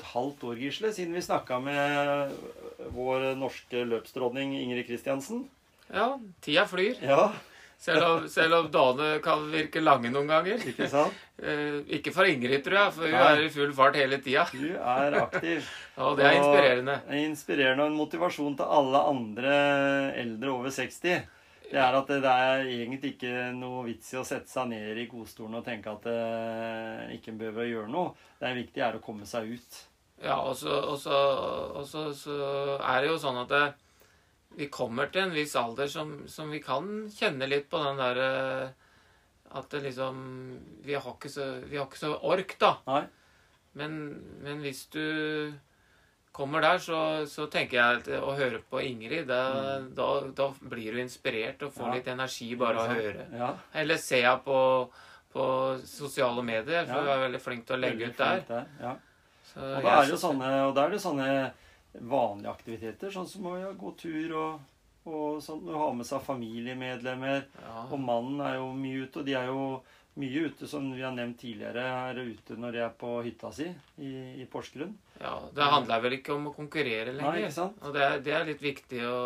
et halvt år, Gisle, siden vi snakka med vår norske løpsdronning Ingrid Kristiansen. Ja, tida flyr. Ja, Selv om, selv om dagene kan virke lange noen ganger. ikke sant? Eh, ikke for Ingrid, tror jeg, for hun Nei. er i full fart hele tida. Hun er aktiv. Og det er inspirerende. Og inspirerende og en motivasjon til alle andre eldre over 60. Det er at det er egentlig ikke noe vits i å sette seg ned i godstolen og tenke at det ikke behøver å gjøre noe. Det er viktig er å komme seg ut. Ja, og så, og så, og så, så er det jo sånn at det, vi kommer til en viss alder som, som vi kan kjenne litt på den der eh, At det liksom Vi har ikke så, vi har ikke så ork, da. Men, men hvis du kommer der, så, så tenker jeg at å høre på Ingrid, da, da, da blir du inspirert og får Mm. Ja. litt energi bare av å høre. Ja. Eller ser jeg på, på sosiale medier, for Ja. hun er veldig flink til å legge Veldig ut der. der, Ja. Og da er det jo sånne, og da er det sånne vanlige aktiviteter, sånn som å ja, gå tur og, og sånn, ha med seg familiemedlemmer. ja. Og mannen er jo mye ute, og de er jo mye ute, som vi har nevnt tidligere, er ute når de er på hytta si i, i Porsgrunn. Ja, Det handler vel ikke om å konkurrere lenger. Nei, ikke sant? Og det er, det er litt viktig å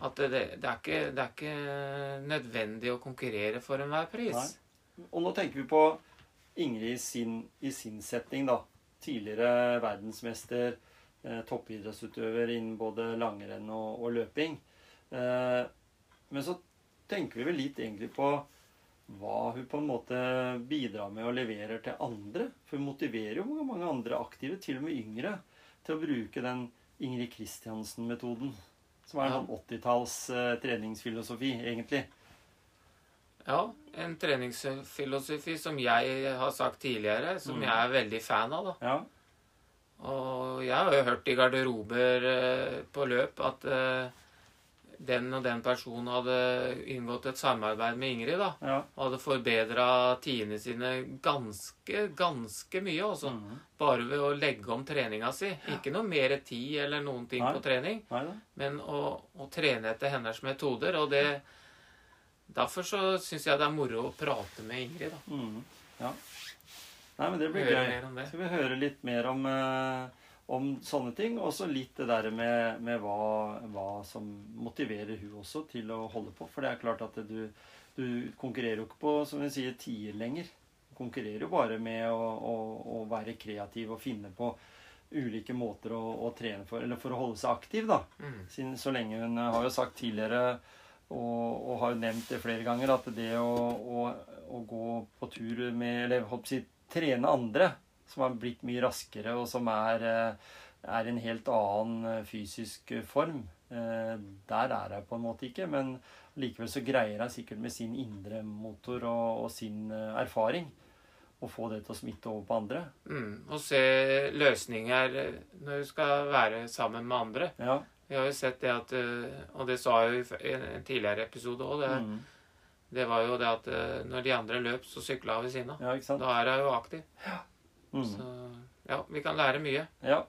At det, det, er ikke, det er ikke nødvendig å konkurrere for enhver pris. Nei. Og nå tenker vi på Ingrid sin, i sin setting, da. Tidligere verdensmester, eh, toppidrettsutøver innen både langrenn og, og løping. Eh, men så tenker vi vel litt egentlig på hva hun på en måte bidrar med og leverer til andre. For hun motiverer jo mange, mange andre aktive, til og med yngre, til å bruke den Ingrid Kristiansen-metoden. Som er en sånn 80-talls eh, treningsfilosofi, egentlig. Ja, en treningsfilosofi som jeg har sagt tidligere, som Mm. jeg er veldig fan av. da. Ja. Og jeg har jo hørt i garderober eh, på løp at eh, den og den personen hadde inngått et samarbeid med Ingrid. da, ja. Og hadde forbedra tidene sine ganske, ganske mye. også. mm. Bare ved å legge om treninga si. Ikke noe mer tid eller noen ting Nei. på trening, Nei men å, å trene etter hennes metoder. Og det Derfor så syns jeg det er moro å prate med Ingrid. da. Mm. Ja. Nei, men det blir Høre gøy. det. Skal vi høre litt mer om, eh, om sånne ting? Og så litt det der med, med hva, hva som motiverer hun også til å holde på. For det er klart at du, du konkurrerer jo ikke på, som vi sier, tier lenger. Du konkurrerer jo bare med å, å, å være kreativ og finne på ulike måter å, å trene for, eller for å holde seg aktiv, da. Mm. Siden, så lenge hun har jo sagt tidligere og, og har jo nevnt det flere ganger at det å, å, å gå på tur med Eller holdt si trene andre som har blitt mye raskere, og som er, eh, er en helt annen eh, fysisk form eh, Der er jeg på en måte ikke, men likevel så greier jeg sikkert med sin indre motor og, og sin erfaring å få det til å smitte over på andre. Mm. Og se løsninger når du skal være sammen med andre. Ja. Vi har jo sett det at eh, Og det sa jeg jo i en tidligere episode òg. Det, Mm. det var jo det at eh, når de andre løp, så sykla jeg ved siden av. ja, ikke sant? Da er jeg jo aktiv. Mm. Så ja, vi kan lære mye. Ja.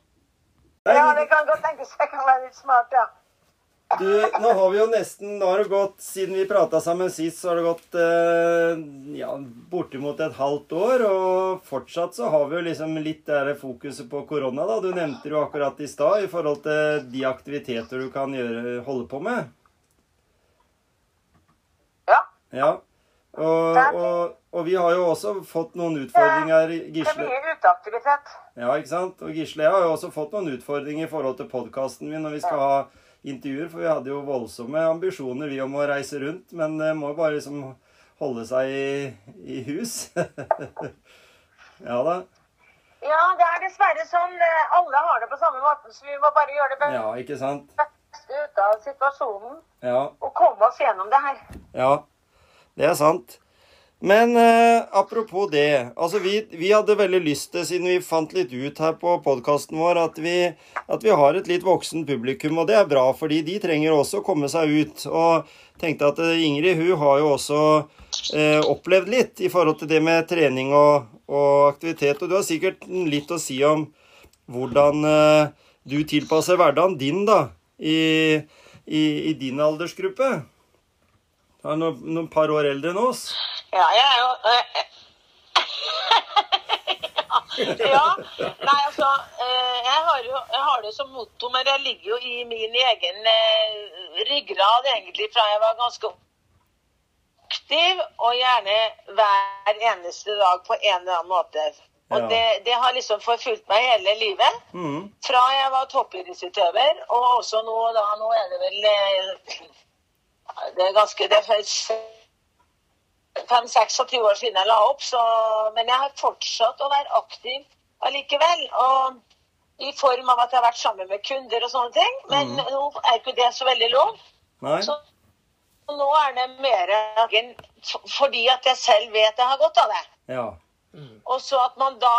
Ja, det kan godt tenkes jeg kan være litt smart, ja. Du, nå har vi jo nesten Nå har det gått Siden vi prata sammen sist, så har det gått eh, ja, bortimot et halvt år. Og fortsatt så har vi jo liksom litt det fokuset på korona, da. Du nevnte jo akkurat i stad i forhold til de aktiviteter du kan gjøre, holde på med. Ja, Ja. Og, og, og vi har jo også fått noen utfordringer, er Gisle. Ja, ikke sant? Og Gisle, jeg har jo også fått noen utfordringer i forhold til podkasten min når vi skal ha intervjuer, for vi hadde jo voldsomme ambisjoner vi om å reise rundt, men det må bare liksom holde seg i, i hus. ja da. Ja, det er dessverre sånn. eh, Alle har det på samme måten, så vi må bare gjøre det Ja, ikke sant? ut av situasjonen Ja. og komme oss gjennom det her. Ja, det er sant. Men eh, apropos det. Altså, vi, vi hadde veldig lyst til, siden vi fant litt ut her på podkasten vår, at vi, at vi har et litt voksen publikum, og det er bra, fordi de trenger også å komme seg ut. Og tenkte at eh, Ingrid, hun har jo også eh, opplevd litt i forhold til det med trening og, og aktivitet, og du har sikkert litt å si om hvordan eh, du tilpasser hverdagen din, da, i, i, i din aldersgruppe. Du er noen, noen par år eldre enn oss. Ja, jeg er jo Ja. Nei, altså eh, jeg har, jo, jeg har det som motto, men det ligger jo i min egen eh, ryggrad egentlig fra jeg var ganske aktiv, og gjerne hver eneste dag på en eller annen måte. Og Ja. det, det har liksom forfulgt meg hele livet. Mm. Fra jeg var toppidrettsutøver, og også nå da, nå er det vel eh, Det er ganske det er fem-26 år siden jeg la opp, så, men jeg har fortsatt å være aktiv allikevel. Og i form av at jeg har vært sammen med kunder og sånne ting. Men nå er ikke det så veldig lov. Nei? Så nå er det mer fordi at jeg selv vet jeg har godt av det. Ja. Og så at man da,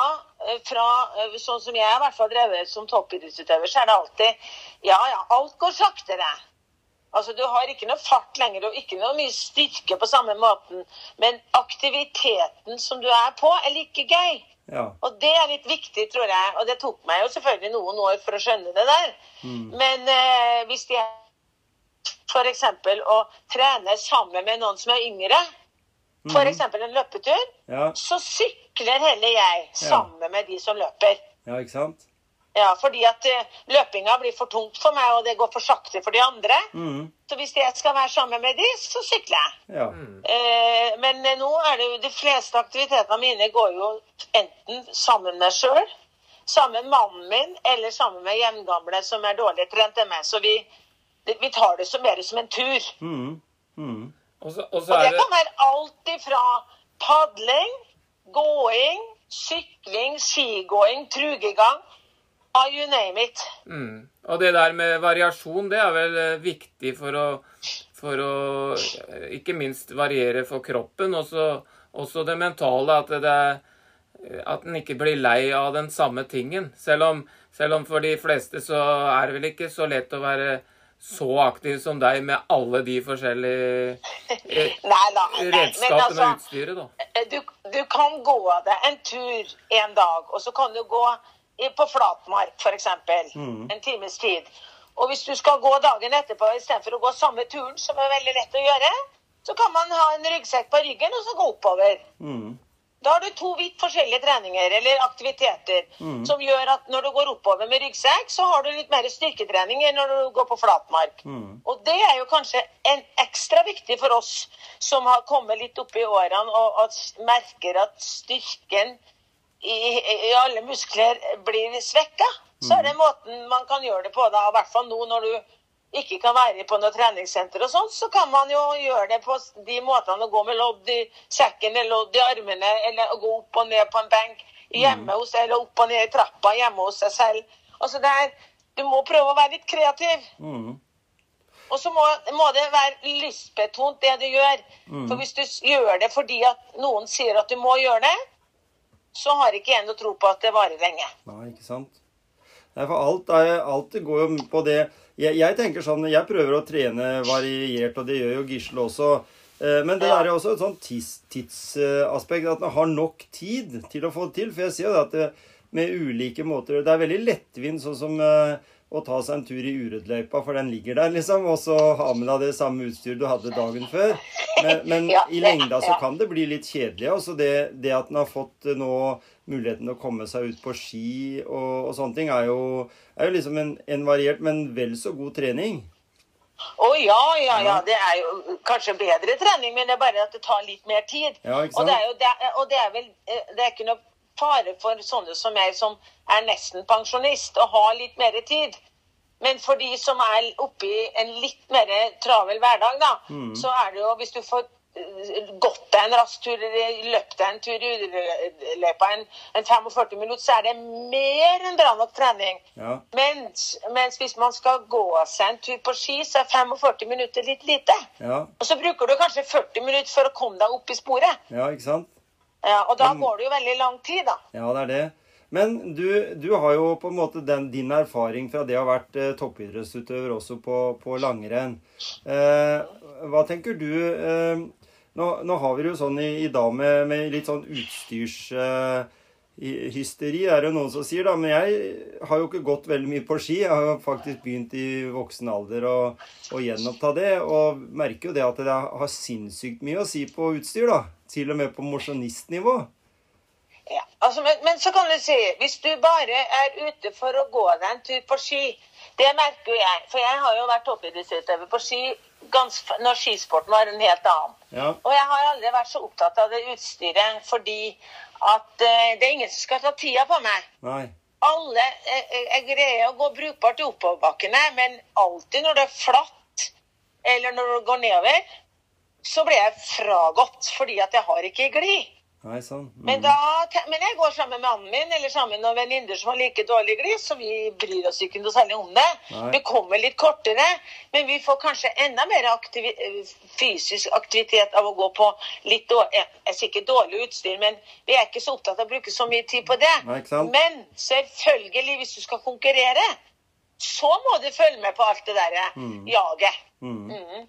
eh, fra eh, sånn som jeg i hvert fall drevet som toppidrettsutøver, så er det alltid Ja, ja, alt går saktere. Altså, Du har ikke noe fart lenger og ikke noe mye styrke på samme måten. Men aktiviteten som du er på, er like gøy. Ja. Og det er litt viktig, tror jeg. Og det tok meg jo selvfølgelig noen år for å skjønne det der. Men eh, hvis jeg f.eks. å trene sammen med noen som er yngre, f.eks. en løpetur, Ja. så sykler heller jeg sammen med de som løper. ja, ikke sant? Ja, fordi at eh, løpinga blir for tungt for meg, og det går for sakte for de andre. Mm. Så hvis jeg skal være sammen med de, så sykler jeg. Ja. Eh, men eh, nå er det jo de fleste aktivitetene mine går jo enten sammen med sjøl, sammen med mannen min, eller sammen med jevngamle som er dårlig trent enn meg. Så vi, vi tar det så mer som en tur. Mm. Mm. Og så, og så Og er det det kan være alt ifra padling, gåing, sykling, skigåing, trugegang. Ah, you name it. Mm. Og det der med variasjon, det er vel eh, viktig for å, for å eh, ikke minst variere for kroppen. Også, også det mentale, at det er at en ikke blir lei av den samme tingen. Selv om, selv om for de fleste så er det vel ikke så lett å være så aktiv som deg med alle de forskjellige eh, Nei da. nei, redskapene altså, og utstyret, da. du, du kan gå deg en tur en dag, og så kan du gå på flatmark f.eks. Mm. En times tid. Og hvis du skal gå dagen etterpå istedenfor å gå samme turen, som er veldig lett å gjøre, så kan man ha en ryggsekk på ryggen og så gå oppover. Mm. Da har du to vidt forskjellige treninger eller aktiviteter mm. som gjør at når du går oppover med ryggsekk, så har du litt mer styrketrening enn når du går på flatmark. Mm. Og det er jo kanskje en ekstra viktig for oss som har kommet litt opp i årene og, og merker at styrken i, i alle muskler blir svekka. Så er det måten man kan gjøre det på, da, i hvert fall nå når du ikke kan være på noe treningssenter og sånn, så kan man jo gjøre det på de måtene å gå med lodd i sekken eller lodd i armene, eller å gå opp og ned på en benk hjemme hos eller opp og ned i trappa hjemme hos seg selv. Altså det er, Du må prøve å være litt kreativ. Mm. Og så må, må det være lystbetont, det du gjør. For hvis du gjør det fordi at noen sier at du må gjøre det, så har ikke jeg noe tro på at det varer lenge. Nei, ikke sant? Nei, for alt, er, alt går jo på det jeg, jeg tenker sånn, jeg prøver å trene variert, og det gjør jo Gisle også. Eh, Men det er jo også et sånn tids, tidsaspekt, at man har nok tid til å få det til. For jeg ser jo det at det, med ulike måter Det er veldig lettvint, sånn som å ta seg en tur i uredløypa, for den ligger der, liksom. Og så ha med deg det samme utstyret du hadde dagen før. Men, men Ja, i det- lengda så ja. kan det bli litt kjedelig. Altså det, det at en har fått eh, nå muligheten til å komme seg ut på ski og, og sånne ting, er jo, er jo liksom en, en variert, men vel så god trening. Å ja, ja, ja. Det er jo kanskje bedre trening, men det er bare at det tar litt mer tid. Ja, ikke Og det er jo det, og det er vel eh, Det er ikke noe fare for sånne som meg, som er nesten pensjonist, og har litt mer tid. Men for de som er oppe i en litt mer travel hverdag, da, Mm. så er det jo Hvis du får gått deg en rask tur eller løpt deg en tur i av en, en 45 minutter, så er det mer enn bra nok trening. Ja. Mens, mens hvis man skal gå seg en tur på ski, så er 45 minutter litt lite. Ja. Og så bruker du kanskje 40 minutter for å komme deg opp i sporet. ja, ikke sant? Ja, og da går det jo veldig lang tid, da. Ja, det er det. Men du, du har jo på en måte den, din erfaring fra det å ha vært eh, toppidrettsutøver også på, på langrenn. Eh, hva tenker du eh, nå, nå har vi det jo sånn i, i dag med, med litt sånn utstyrshysteri, eh, hysteri, er det jo noen som sier, da. Men jeg har jo ikke gått veldig mye på ski. Jeg har jo faktisk begynt i voksen alder å, å gjenoppta det. Og merker jo det at det har sinnssykt mye å si på utstyr, da. Til og med på mosjonistnivå. Ja, altså, men, men så kan du si, hvis du bare er ute for å gå deg en tur på ski, det merker jo jeg. For jeg har jo vært toppidrettsutøver på ski ganske, når skisporten var en helt annen. Ja. Og jeg har aldri vært så opptatt av det utstyret fordi at uh, det er ingen som skal ta tida på meg. Nei. Alle, jeg greier å gå brukbart i oppoverbakkene, men alltid når det er flatt, eller når det går nedover, så ble jeg fragått fordi at jeg har ikke glid. Nei, sånn. Mm. Men, da, men jeg går sammen med mannen min eller sammen med venninner som har like dårlig glid, så vi bryr oss ikke noe særlig om det. Nei. Vi kommer litt kortere, men vi får kanskje enda mer aktivi eh, fysisk aktivitet av å gå på litt dårlig ikke dårlig utstyr, men vi er ikke så opptatt av å bruke så mye tid på det. Nei. Men selvfølgelig, hvis du skal konkurrere, så må du følge med på alt det derre jaget. Mm.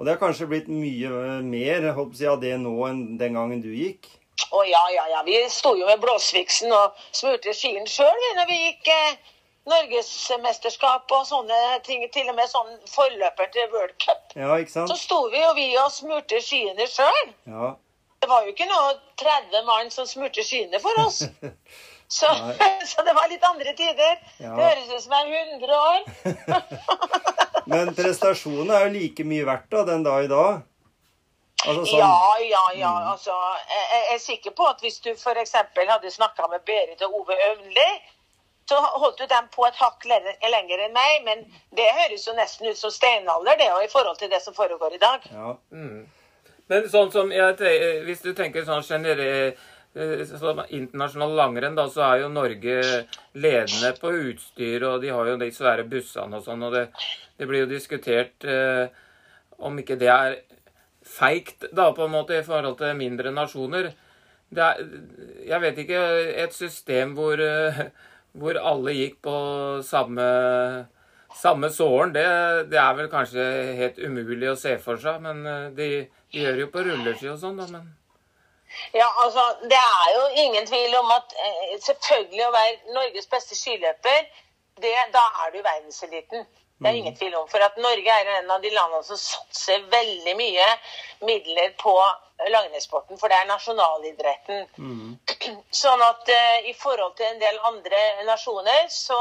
Og det har kanskje blitt mye eh, mer å si, av det nå enn den gangen du gikk? Å ja, ja, ja. Vi sto jo med blåsviksen og smurte skien sjøl når vi gikk eh, norgesmesterskap og sånne ting. Til og med sånn forløper til World Cup. Ja, ikke sant? Så sto vi og vi og smurte skiene sjøl. Ja. Det var jo ikke noe 30 mann som smurte skiene for oss. Så, så det var litt andre tider. Ja. Det høres ut som jeg er 100 år. Men prestasjonen er jo like mye verdt da, den dag i dag. Altså sånn Ja, ja, ja. Altså, jeg, er sikker på at hvis du f.eks. hadde snakka med Berit og Ove Øvnli, så holdt jo dem på et hakk lenger enn meg, men det høres jo nesten ut som steinalder, det òg, i forhold til det som foregår i dag. Ja. Men sånn som jeg, Hvis du tenker sånn generelt sånn internasjonal langrenn, da, så er jo Norge ledende på utstyr, og de har jo de svære bussene og sånn, og det, det blir jo diskutert eh, om ikke det er feigt, da, på en måte, i forhold til mindre nasjoner. Er, jeg vet ikke Et system hvor, eh, hvor alle gikk på samme samme såren, det, det er vel kanskje helt umulig å se for seg. Men eh, de, de gjør jo på rulleski og sånn, da. Men Ja, altså, Det er jo ingen tvil om at eh, selvfølgelig å være Norges beste skiløper, det, da er du verdenseliten. Det er ingen tvil om. For at Norge er en av de landene som satser veldig mye midler på langrennssporten, for det er nasjonalidretten. Sånn at eh, i forhold til en del andre nasjoner, så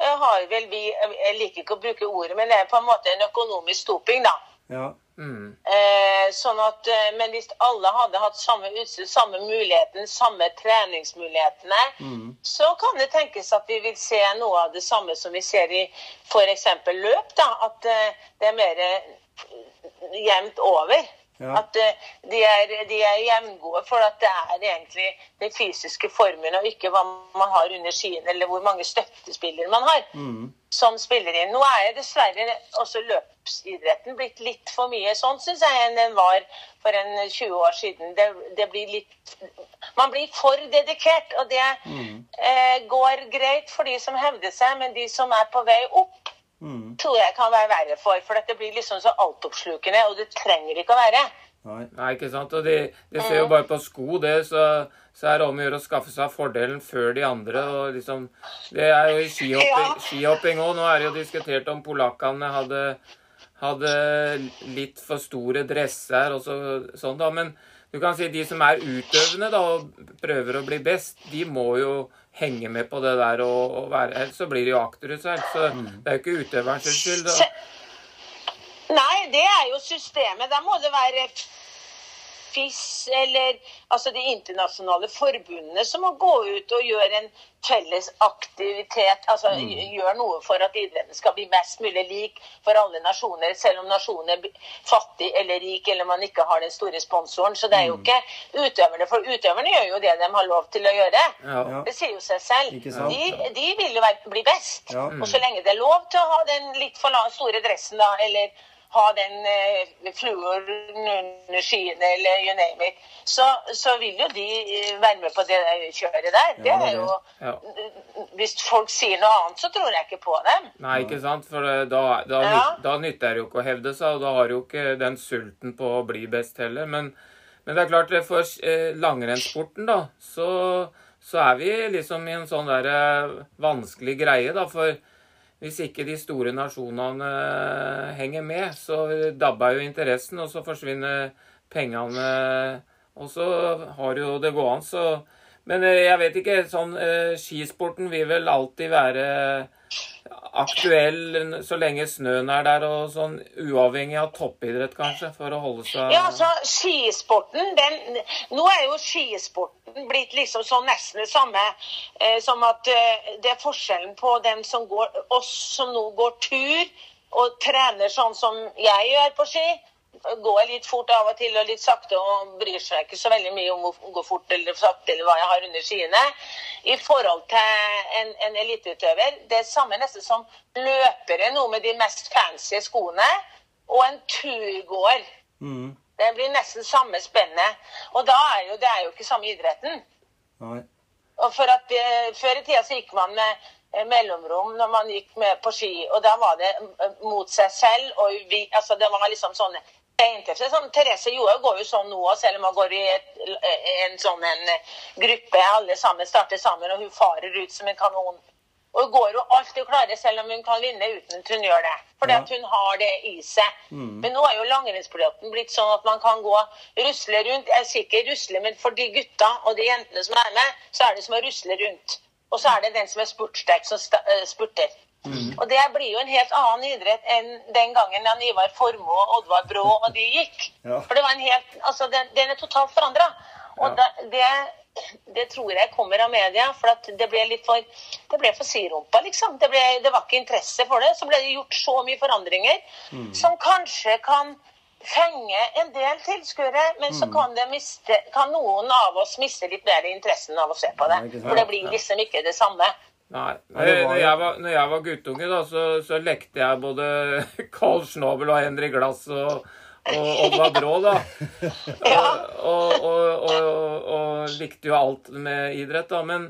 eh, har vel vi Jeg liker ikke å bruke ordet, men det er på en måte en økonomisk doping, da. ja. Mm, Eh, sånn at, eh, men hvis alle hadde hatt samme utstyr, samme muligheten, samme treningsmulighetene, så kan det tenkes at vi vil se noe av det samme som vi ser i f.eks. løp. da, At eh, det er mer eh, jevnt over. Ja. At eh, de er, de er jevngode, for at det er egentlig den fysiske formen og ikke hva man har under skien, eller hvor mange støttespillere man har som spiller inn. Nå er dessverre også løpsidretten blitt litt for mye sånn, syns jeg, enn den var for en 20 år siden. Det, det blir litt Man blir for dedikert, og det eh, går greit for de som hevder seg, men de som er på vei opp, tror jeg kan være verre for. For dette blir liksom så altoppslukende, og det trenger ikke å være. Nei. Nei, ikke sant. Og de, de ser jo bare på sko, det, så, så er det om å gjøre å skaffe seg fordelen før de andre. og liksom, Det er jo i skihopping, Ja. Nå er det jo diskutert om polakkene hadde, hadde litt for store dresser og så, sånn, da. Men du kan si de som er utøvende da, og prøver å bli best, de må jo henge med på det der og, og være Ellers så blir de jo akterutseilt. Så det er jo ikke utøverens skyld. Nei, det er jo systemet. Da må det være FIS eller altså de internasjonale forbundene som må gå ut og gjøre en felles aktivitet. Altså gjøre noe for at idretten skal bli mest mulig lik for alle nasjoner, selv om nasjonen er fattig eller rik eller man ikke har den store sponsoren. Så det er jo ikke utøverne, for utøverne gjør jo det de har lov til å gjøre. Ja. Ja. Det sier jo seg selv. De, de vil jo bli best. Ja. Og så lenge det er lov til å ha den litt for store dressen, da, eller ha den eh, fluoren under skiene, eller you name it, så, så vil jo de eh, være med på det kjøret der. Det er jo Ja. Hvis folk sier noe annet, så tror jeg ikke på dem. Nei, ikke sant? For eh, da, da, Ja. da nytter det jo ikke å hevde seg, og da har jo ikke den sulten på å bli best heller. Men, men det er klart, for eh, langrennssporten, da, så, så er vi liksom i en sånn der vanskelig greie, da. For hvis ikke de store nasjonene eh, henger med, så dabber jo interessen, og så forsvinner pengene. Og så har jo det gående, så Men eh, jeg vet ikke, sånn eh, skisporten vil vel alltid være aktuell så lenge snøen er der, og sånn uavhengig av toppidrett, kanskje, for å holde seg Ja, altså skisporten, den Nå er jo skisporten blitt liksom sånn nesten det samme eh, som at eh, det er forskjellen på dem som går Oss som nå går tur og trener sånn som jeg gjør på ski. Går litt fort av og til og litt sakte og bryr seg ikke så veldig mye om å gå fort eller sakte eller hva jeg har under skiene. I forhold til en, en eliteutøver. Det er samme nesten som løpere, noe med de mest fancy skoene, og en turgåer. Mm. Det blir nesten samme spennet. Og da er jo, det er jo ikke samme idretten. Nei. Og for at eh, Før i tida så gikk man med eh, mellomrom når man gikk med på ski, og da var det eh, mot seg selv. og vi, altså Det var liksom sånne beintøfter. Sånn, Therese Johaug går jo sånn nå selv om hun går i et, en sånn en eh, gruppe. Alle sammen starter sammen, og hun farer ut som en kanon. Og hun går jo alltid og klarer, selv om hun kan vinne uten at hun gjør det. Fordi Ja. at hun har det i seg. Men nå er jo langrennspiloten blitt sånn at man kan gå rusle rundt. Jeg sier ikke rusle, men for de gutta og de jentene som er med, så er det som å rusle rundt. Og så er det den som er spurtsterk, som sta- spurter. Og det blir jo en helt annen idrett enn den gangen Jan Ivar Formoe og Oddvar Brå og de gikk. Ja. For det var en helt Altså, den, den er totalt forandra. Og Ja. det, det, det tror jeg kommer av media, for at det ble litt for det ble for sirumpa, liksom. Det, ble, det var ikke interesse for det. Så ble det gjort så mye forandringer som kanskje kan fenge en del tilskuere, men så kan, det miste, kan noen av oss miste litt mer interessen av å se på det. Ikke? For det blir liksom ikke det samme. Nei. Når var Når jeg var, når jeg var guttunge, da, så, så lekte jeg både Carl Schnobel og Henry Glass og, og Oddvar Brå, da. Og, og, og, og likte jo alt med idrett, da. Men,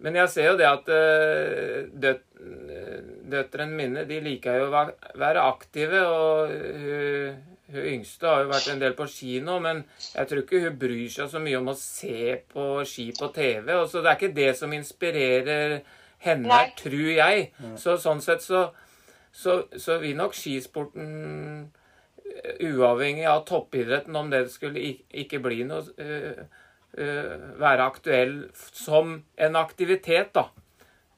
men jeg ser jo det at eh, døt, døtrene mine de liker jo å være aktive. Og hun, hun yngste har jo vært en del på ski nå, men jeg tror ikke hun bryr seg så mye om å se på ski på TV. Og så det er ikke det som inspirerer henne, Nei. tror jeg. Så sånn sett så, så, så vil nok skisporten eh, uavhengig av toppidretten, om det skulle ikke bli noe uh, uh, Være aktuell som en aktivitet, da.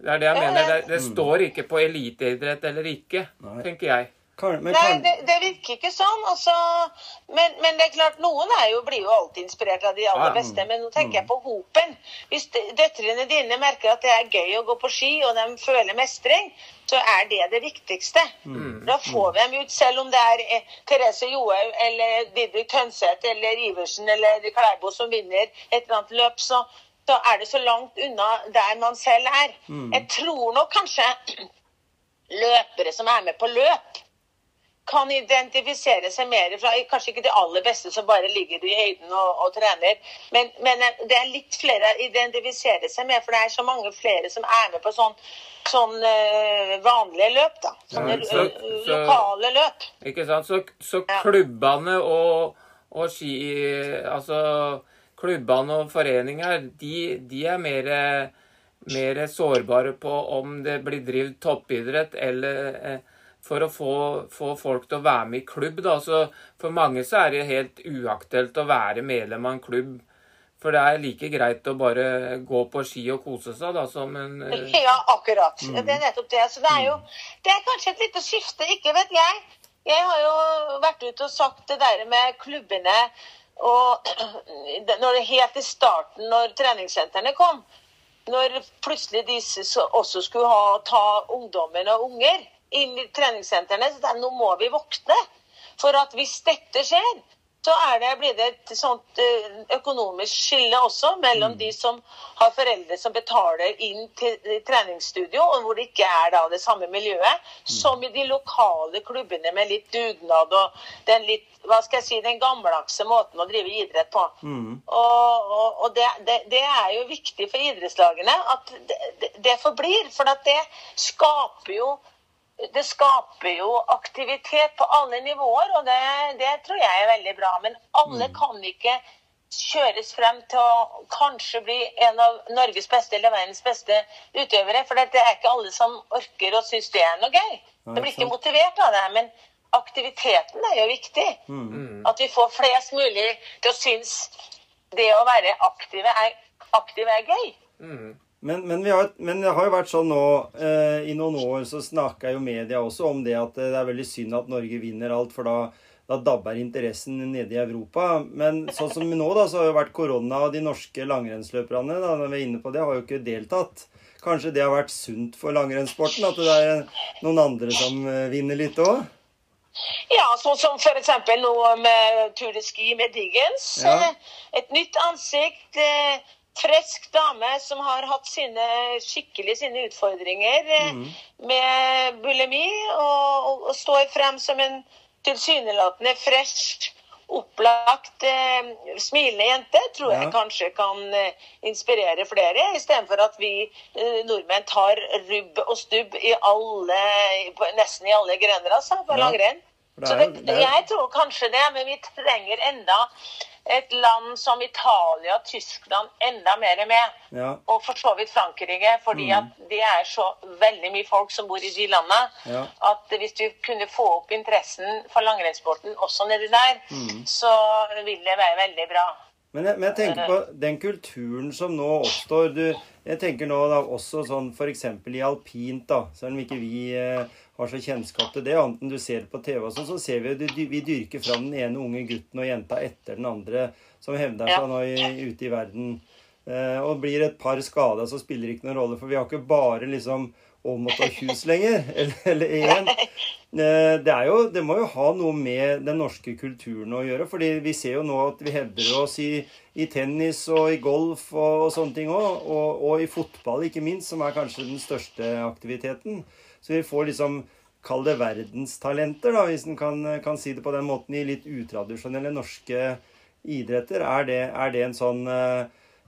Det er det jeg mener. Det, det står ikke på eliteidrett eller ikke, Nei. tenker jeg. Men Nei, det, det virker ikke sånn. Altså, men, men det er klart, noen er jo, blir jo alltid inspirert av de aller mm. beste. Men nå tenker jeg på hopen. Hvis døtrene dine merker at det er gøy å gå på ski, og de føler mestring, så er det det viktigste. Mm. Da får vi dem ut, selv om det er eh, Therese Johaug eller Didrik Tønseth eller Iversen eller Klæbo som vinner et eller annet løp, så, så er det så langt unna der man selv er. Jeg tror nok kanskje løpere som er med på løp, kan identifisere seg mer fra Kanskje ikke de aller beste som bare ligger i høyden og, og trener, men, men det er litt flere å identifisere seg med, for det er så mange flere som er med på sånn, sånn eh, vanlige løp, da. Sånne Ja, så- eh, så- lokale løp. Ikke sant? Så, så klubbene og, og ski... Altså klubbene og foreninger, de, de er mer, mer sårbare på om det blir drevet toppidrett eller eh, for å få, få folk til å være med i klubb. Da. Så for mange så er det helt uaktuelt å være medlem av en klubb. For det er like greit å bare gå på ski og kose seg, da, som en Ja, akkurat. Det er nettopp det. Så det er jo Det er kanskje et lite skifte, ikke vet jeg. Jeg har jo vært ute og sagt det der med klubbene Og når det helt i starten, når treningssentrene kom, når plutselig disse også skulle ha, ta ungdommen og unger i treningssentrene, så det, nå må vi våkne. For at hvis dette skjer, så det, blir det et sånt eh, økonomisk skille også mellom de som har foreldre som betaler inn til treningsstudio, og hvor det ikke er da det samme miljøet, som i de lokale klubbene med litt dugnad og den litt, hva skal jeg si, den gammeldagse måten å drive idrett på. Og, og, og det, det, det er jo viktig for idrettslagene at det, det, det forblir, for at det skaper jo det skaper jo aktivitet på alle nivåer, og det, det tror jeg er veldig bra. Men alle kan ikke kjøres frem til å kanskje bli en av Norges beste eller verdens beste utøvere. For det er ikke alle som orker og syns det er noe gøy. Det De blir ikke motivert av det. Men aktiviteten er jo viktig. At vi får flest mulig til å synes det å være aktive er, aktiv er gøy. Men, men, vi har, men det har jo vært sånn nå eh, I noen år så snakka jo media også om det at eh, det er veldig synd at Norge vinner alt, for da, da dabber interessen nede i Europa. Men sånn som nå, da, så har jo vært korona, og de norske langrennsløperne da, når vi er inne på det, har jo ikke deltatt. Kanskje det har vært sunt for langrennssporten? At det er noen andre som eh, vinner litt òg? Ja, sånn som f.eks. nå med Tour de Ski med Diggens. Ja. Eh, Et nytt ansikt. Eh, Frisk dame som har hatt sine, skikkelig sine utfordringer mm. med bulimi, og, og, og står frem som en tilsynelatende fresh, opplagt, eh, smilende jente, tror Ja. jeg kanskje kan eh, inspirere flere, istedenfor at vi eh, nordmenn tar rubb og stubb i alle, nesten i alle grener, altså, på Ja. langrenn. Så det, det jeg tror kanskje det, men vi trenger enda et land som Italia og Tyskland enda mer med. Ja. Og for så vidt Frankrike, fordi Mm. at det er så veldig mye folk som bor i de landene. Ja. At hvis du kunne få opp interessen for langrennssporten også nedi der, Mm. så vil det være veldig bra. Men jeg, men jeg tenker på den kulturen som nå oppstår. Du, jeg tenker nå da også sånn f.eks. i alpint, da. Selv om ikke vi eh, har så kjennskap til det, annet enn du ser på TV og sånn, så ser vi at vi dyrker fram den ene unge gutten og jenta etter den andre som hevder seg nå i, ute i verden. Eh, og blir et par skada, så spiller det ikke noen rolle, for vi har ikke bare liksom Åmot og Kjus lenger. Eller, eller én. Eh, Det, er jo, det må jo ha noe med den norske kulturen å gjøre. fordi vi ser jo nå at vi hevder oss i, i tennis og i golf og, og sånne ting òg. Og, og i fotball, ikke minst, som er kanskje den største aktiviteten. Så vi får liksom Kall det verdenstalenter, da, hvis en kan, kan si det på den måten, i litt utradisjonelle norske idretter. Er det, er det en sånn uh,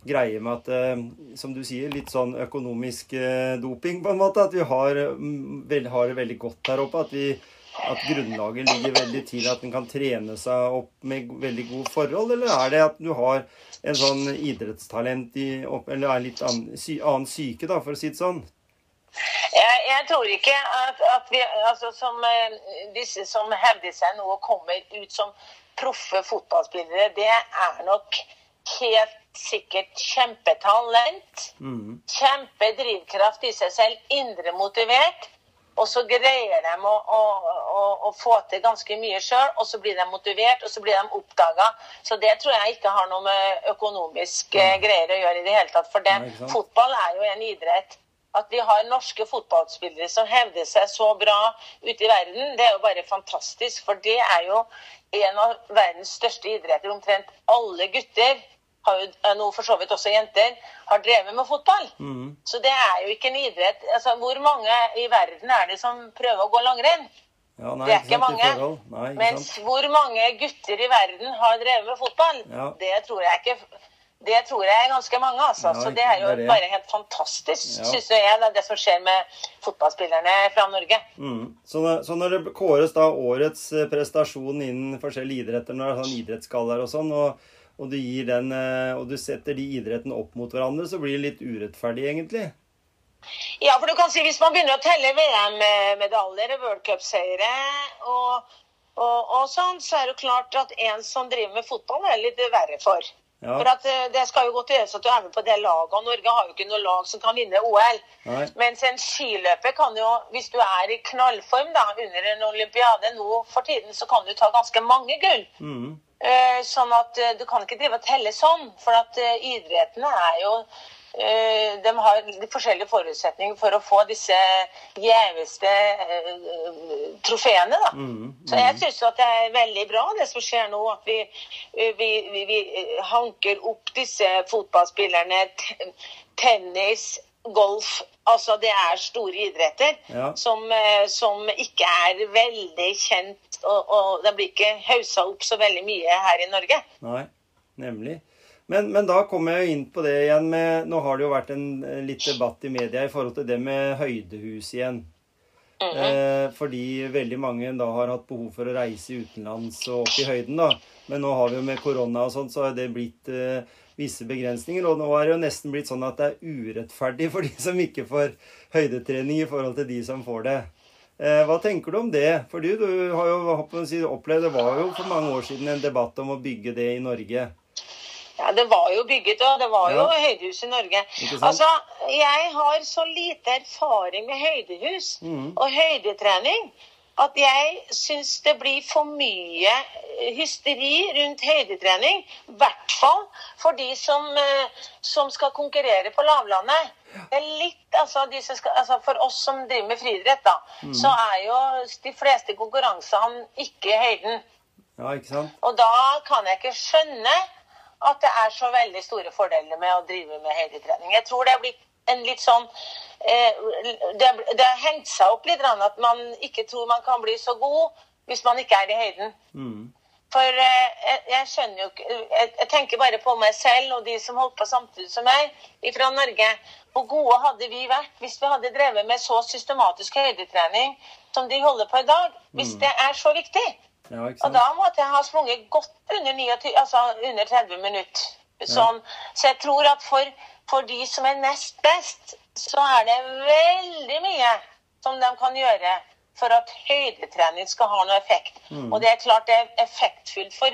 greie med at, uh, som du sier, litt sånn økonomisk uh, doping, på en måte? At vi har, mm, vel, har det veldig godt her oppe? At, vi, at grunnlaget ligger veldig til at en kan trene seg opp med veldig gode forhold? Eller er det at du har en sånn idrettstalent i, eller er litt annen, annen syke, da, for å si det sånn? Jeg, jeg tror ikke at, at vi, altså som eh, disse som hevder seg nå og kommer ut som proffe fotballspillere, det er nok helt sikkert kjempetalent. Mm. Kjempedrivkraft i seg selv, indre motivert. Og så greier de å, å, å, å få til ganske mye sjøl, og så blir de motivert, og så blir de oppdaga. Så det tror jeg ikke har noe med økonomiske greier å gjøre i det hele tatt. For det, Nei, fotball er jo en idrett. At vi har norske fotballspillere som hevder seg så bra ute i verden, det er jo bare fantastisk. For det er jo en av verdens største idretter. Omtrent alle gutter, har jo, nå for så vidt også jenter, har drevet med fotball. Mm. Så det er jo ikke en idrett. Altså, hvor mange i verden er det som prøver å gå langrenn? Ja, nei, Det er ikke sant, mange. Nei, ikke Mens sant? hvor mange gutter i verden har drevet med fotball? Ja. Det tror jeg ikke det tror jeg er ganske mange, altså. Ja, så det er jo det er det. bare helt fantastisk, Ja. synes jeg, det, det som skjer med fotballspillerne fra Norge. Mm. Så, når, så når det kåres da årets eh, prestasjon innen forskjellige idretter, når det er sånn idrettsgallaer og sånn, og, og, du den, eh, og du setter de idrettene opp mot hverandre, så blir det litt urettferdig, egentlig. Ja, for du kan si hvis man begynner å telle VM-medaljer, World Cup-seire og, og, og sånn, så er det klart at en som driver med fotball, er litt verre for. Ja. For at eh, Det skal jo godt gjøres at du er med på det laget, og Norge har jo ikke noe lag som kan vinne OL. Nei. Mens en skiløper kan jo, hvis du er i knallform da, under en olympiade nå for tiden, så kan du ta ganske mange gull. Mm. Eh, Sånn at eh, du kan ikke drive og telle sånn, for at idrettene er jo De har de forskjellige forutsetninger for å få disse gjeveste eh, trofeene, da. Mm, Så jeg syns at det er veldig bra det som skjer nå, at vi, vi, vi, vi eh, hanker opp disse fotballspillerne. Tennis, golf. Altså det er store idretter Ja. som, eh, som ikke er veldig kjent, og, og det blir ikke haussa opp så veldig mye her i Norge. Nei, nemlig. Men, men da kommer jeg jo inn på det igjen med Nå har det jo vært en eh, litt debatt i media i forhold til det med høydehus igjen. eh, fordi veldig mange da har hatt behov for å reise utenlands og opp i høyden, da. Men nå har vi jo med korona og sånn, så har det blitt eh, visse begrensninger. Og nå er det jo nesten blitt sånn at det er urettferdig for de som ikke får høydetrening i forhold til de som får det. Eh, hva tenker du om det? For du, du har jo opplevd Det var jo for mange år siden en debatt om å bygge det i Norge. Ja, det var jo bygget, og det var jo Ja. høydehus i Norge. Altså, jeg har så lite erfaring med høydehus mm. og høydetrening at jeg syns det blir for mye hysteri rundt høydetrening. I hvert fall for de som, eh, som skal konkurrere på lavlandet. Det er litt, altså, de som skal, altså For oss som driver med friidrett, da, Mhm. så er jo de fleste konkurransene ikke i høyden. Ja, ikke sant? Og da kan jeg ikke skjønne at det er så veldig store fordeler med å drive med høydetrening. Jeg tror det er blitt en litt sånn eh, det, har hengt seg opp litt at man ikke tror man kan bli så god hvis man ikke er i høyden. Mm. For eh, jeg, jeg skjønner jo ikke jeg, jeg tenker bare på meg selv og de som holdt på samtidig som meg fra Norge. Hvor gode hadde vi vært hvis vi hadde drevet med så systematisk høydetrening som de holder på i dag? Hvis det er så viktig. Ja, Og da måtte jeg ha sprunget godt under, 29, altså under 30 minutter. Sånn. Så jeg tror at for, for de som er nest best, så er det veldig mye som de kan gjøre for at høydetrening skal ha noe effekt. Og det er klart det er effektfullt for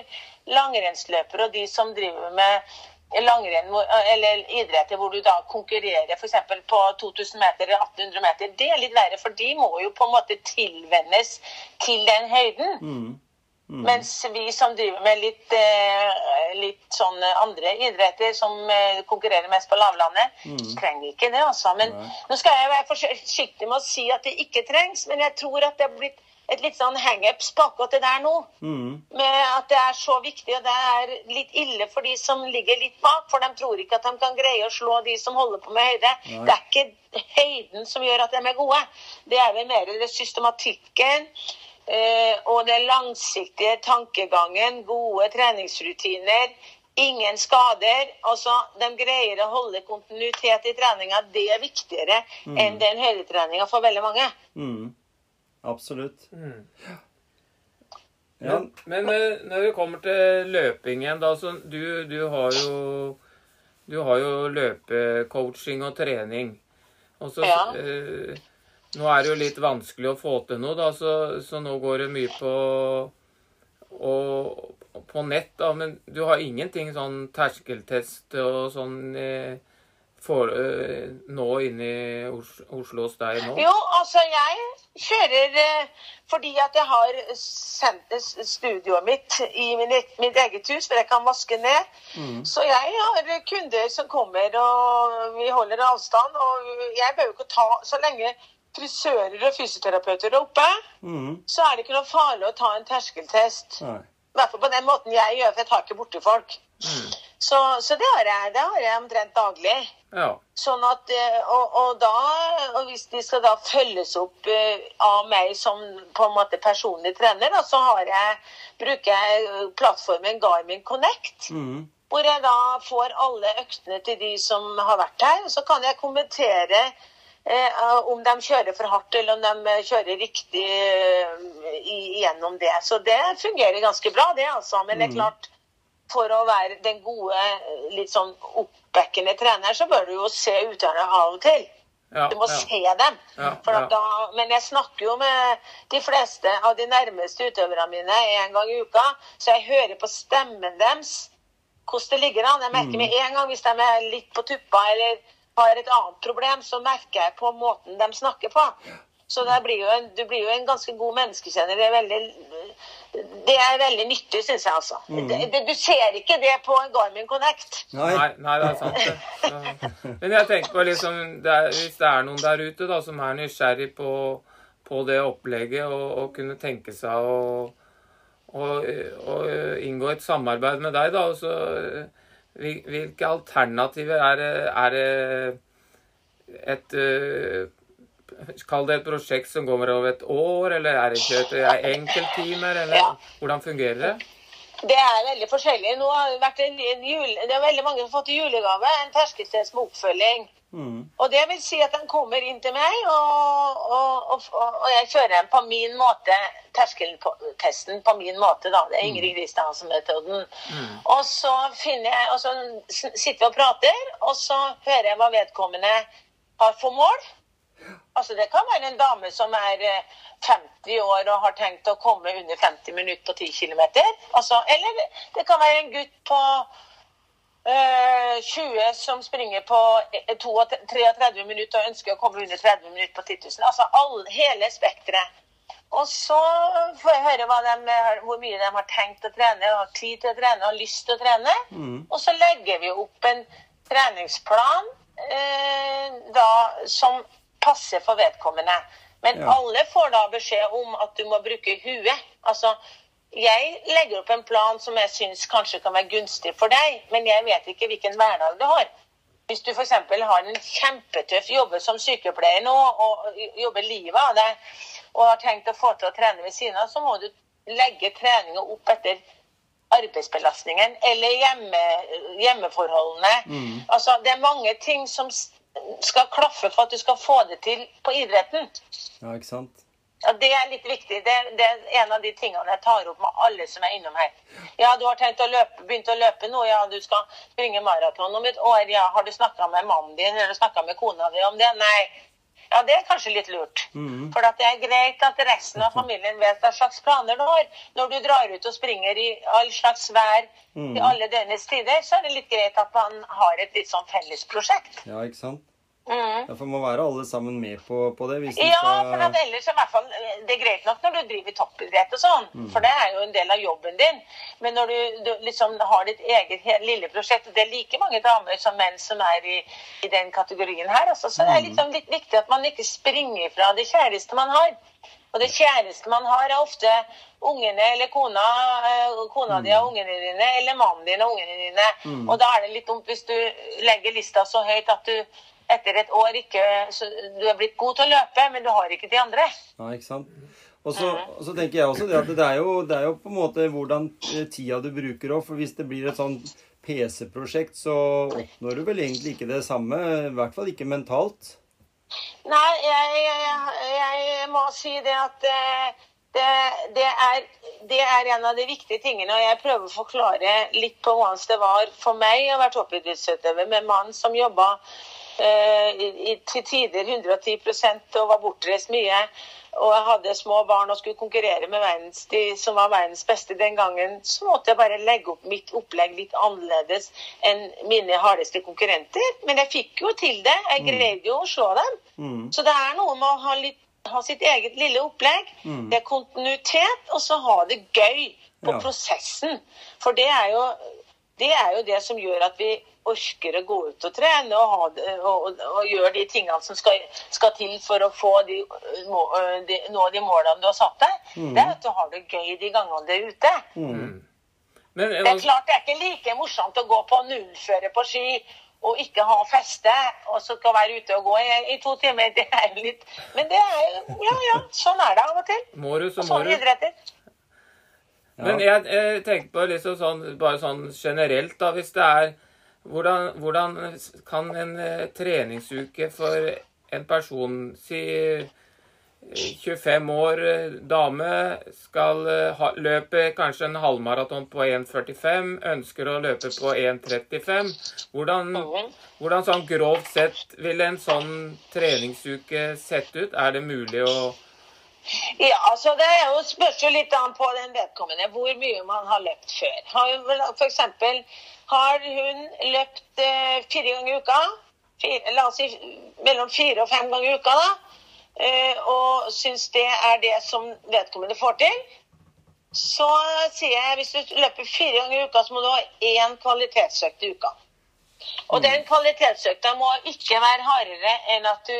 langrennsløpere og de som driver med langrenn eller idretter hvor du da konkurrerer f.eks. på 2000 meter eller 1800 meter. Det er litt verre, for de må jo på en måte tilvennes til den høyden. Mm. Mens vi som driver med litt, eh, litt sånn andre idretter, som eh, konkurrerer mest på lavlandet, mm. trenger ikke det, altså. Men Nei. nå skal jeg være forsiktig med å si at det ikke trengs, men jeg tror at det er blitt et litt sånn hangups på akkurat det der nå. Mm. Med at det er så viktig, og det er litt ille for de som ligger litt bak. For de tror ikke at de kan greie å slå de som holder på med høyde. Nei. Det er ikke høyden som gjør at de er gode. Det er vel mer det systematikken. Eh, og den langsiktige tankegangen, gode treningsrutiner, ingen skader. Altså, De greier å holde kontinuitet i treninga. Det er viktigere enn den høydetreninga for veldig mange. Mm. Absolutt. Mm. Ja. Men, men eh, når det kommer til løping igjen, da, så du, du har jo Du har jo løpecoaching og trening. Og så Ja. eh, Nå er det jo litt vanskelig å få til noe, da, så, så nå går det mye på og, på nett, da. Men du har ingenting sånn terskeltest og sånn eh, for, eh, nå inne i Oslo hos deg nå? Jo, altså jeg kjører eh, fordi at jeg har sendt studioet mitt i min, e- mitt eget hus, for jeg kan vaske ned. Så jeg har kunder som kommer, og vi holder avstand. Og jeg behøver ikke å ta Så lenge frisører og fysioterapeuter er oppe, Mm. så er det ikke noe farlig å ta en terskeltest. I hvert fall på den måten jeg gjør, for jeg tar ikke borti folk. Mm. Så, så det har jeg, det har jeg omtrent daglig. Ja. Sånn at, eh, og, og da, og hvis de skal da følges opp eh, av meg som på en måte personlig trener, da, så har jeg, bruker jeg eh, plattformen Garmin Connect. Mm. Hvor jeg da får alle øktene til de som har vært her. Så kan jeg kommentere eh, om de kjører for hardt, eller om de kjører riktig eh, i- gjennom det. Så det fungerer ganske bra, det altså. Men det er klart, for å være den gode, litt sånn oppbackende trener, så bør du jo se utøverne av og til. Ja, Du må ja. se dem. Ja, da, men jeg snakker jo med de fleste av de nærmeste utøverne mine en gang i uka, så jeg hører på stemmen deres hvordan det ligger an. Jeg merker med en gang hvis de er litt på tuppa eller har et annet problem, så merker jeg på måten de snakker på. Så det blir jo en, du blir jo en ganske god menneskekjenner. Det er veldig det er veldig nyttig, syns jeg, altså. Det, det, du ser ikke det på en Garmin Connect. Nei. Nei, det er sant, det. Men jeg tenker på liksom det er, Hvis det er noen der ute da som er nysgjerrig på, på det opplegget, og, og kunne tenke seg å, og, og, inngå et samarbeid med deg, da, og så hvil- Hvilke alternativer er det, er det et øh, Kall det et prosjekt som går over et år, eller er det ikke et er enkelttimer, eller Ja. hvordan fungerer det? Det er veldig forskjellig. Nå har det vært en, en jule, det er veldig mange som har fått i julegave en terskelstes med oppfølging. Mm. Og det vil si at den kommer inn til meg, og, og, og, og jeg kjører den på min måte, terskeltesten på min måte, da. Det er Ingrid Kristiansen-metoden. Og så finner jeg, og så sitter vi og prater, og så hører jeg hva vedkommende har for mål. Altså Det kan være en dame som er eh, 50 år og har tenkt å komme under 50 minutter og 10 km. Altså, eller det kan være en gutt på øh, 20 som springer på eh, 32 33 minutter og ønsker å komme under 30 minutter på 10 000. Altså all, hele spekteret. Og så får jeg høre de, hvor mye de har tenkt å trene, og har tid til å trene og lyst til å trene. Og så legger vi opp en treningsplan eh, da, som passer for vedkommende. Men Ja. alle får da beskjed om at du må bruke huet. Altså, jeg legger opp en plan som jeg syns kanskje kan være gunstig for deg, men jeg vet ikke hvilken hverdag du har. Hvis du f.eks. har en kjempetøff jobb som sykepleier nå, og jobber livet av deg, og har tenkt å få til å trene ved siden av, så må du legge treninga opp etter arbeidsbelastningen eller hjemme, hjemmeforholdene. Altså, det er mange ting som skal klaffe for at du skal få det til på idretten. Ja, ikke sant? Ja, Det er litt viktig. Det, det er en av de tingene jeg tar opp med alle som er innom her. Ja, du har tenkt å løpe, begynt å løpe nå. Ja, du skal springe maraton om et år. Ja, har du snakka med mannen din eller snakka med kona di om det? Nei. Ja, det er kanskje litt lurt. For det er greit at resten av familien vet hva slags planer du har. Når du drar ut og springer i all slags vær i alle døgnets tider, så er det litt greit at man har et litt sånn felles prosjekt. Ja, ikke sant? Mm. Derfor må være alle sammen med på, på det. Ja, for at ellers er i hvert fall eh, Det er greit nok når du driver toppidrett og sånn, for det er jo en del av jobben din. Men når du, du liksom har ditt eget lille prosjekt, og det er like mange damer som menn som er i, i den kategorien her, altså, så det er liksom litt viktig at man ikke springer fra det kjæreste man har. Og det kjæreste man har, er ofte ungene eller kona, kona kona di og ungene dine, eller mannen din og ungene dine. Og da er det litt dumt hvis du legger lista så høyt at du etter et år ikke Du er blitt god til å løpe, men du har ikke de andre. Ja, ikke sant? Og så, og så tenker jeg også det at det er jo, det er jo på en måte hvordan eh, tida du bruker òg. For hvis det blir et sånn PC-prosjekt, så oppnår du vel egentlig ikke det samme. I hvert fall ikke mentalt. Nei, jeg, jeg, jeg må si det at eh, det, det, er, det er en av de viktige tingene. Og jeg prøver å forklare litt på hvordan det var for meg å være toppidrettsutøver med en mann som jobba i, i, til tider 110% og var bortreist mye. Og jeg hadde små barn og skulle konkurrere med verdens, de som var verdens beste den gangen. Så måtte jeg bare legge opp mitt opplegg litt annerledes enn mine hardeste konkurrenter. Men jeg fikk jo til det. Jeg greide jo å slå dem. Mm. Så det er noe med å ha, litt, ha sitt eget lille opplegg. Det er kontinuitet, og så ha det gøy på Ja. prosessen. For det er, jo, det er jo det som gjør at vi orker å gå ut og trene og, ha det, og, og, og gjøre de tingene som skal, skal til for å få de, må, de, nå de målene du har satt deg. Det er at du har det gøy de gangene du er ute. Mm. Men Det er klart det er ikke like morsomt å gå på nullføre på ski og ikke ha feste, og så skal være ute og gå i, i to timer. Det er litt Men det er jo Ja, ja, sånn er det av og til. må du, så Og må sånn du. idretter. Men jeg, jeg tenker på liksom sånn, bare sånn generelt, da, hvis det er Hvordan, hvordan kan en eh, treningsuke for en person Si eh, 25 år, eh, dame, skal eh, ha, løpe kanskje en halvmaraton på 1,45, ønsker å løpe på 1,35. Hvordan, hvordan sånn grovt sett vil en sånn treningsuke sett ut? Er det mulig å Ja, altså det er jo, spørs jo litt an på den vedkommende hvor mye man har løpt før. Har eksempel, har hun løpt eh, fire ganger i uka? Fire, la oss si mellom fire og fem ganger i uka, da. Eh, og syns det er det som vedkommende får til. så sier jeg hvis du løper fire ganger i uka, så må du ha én kvalitetsøkt i uka. Og den kvalitetsøkta må ikke være hardere enn at du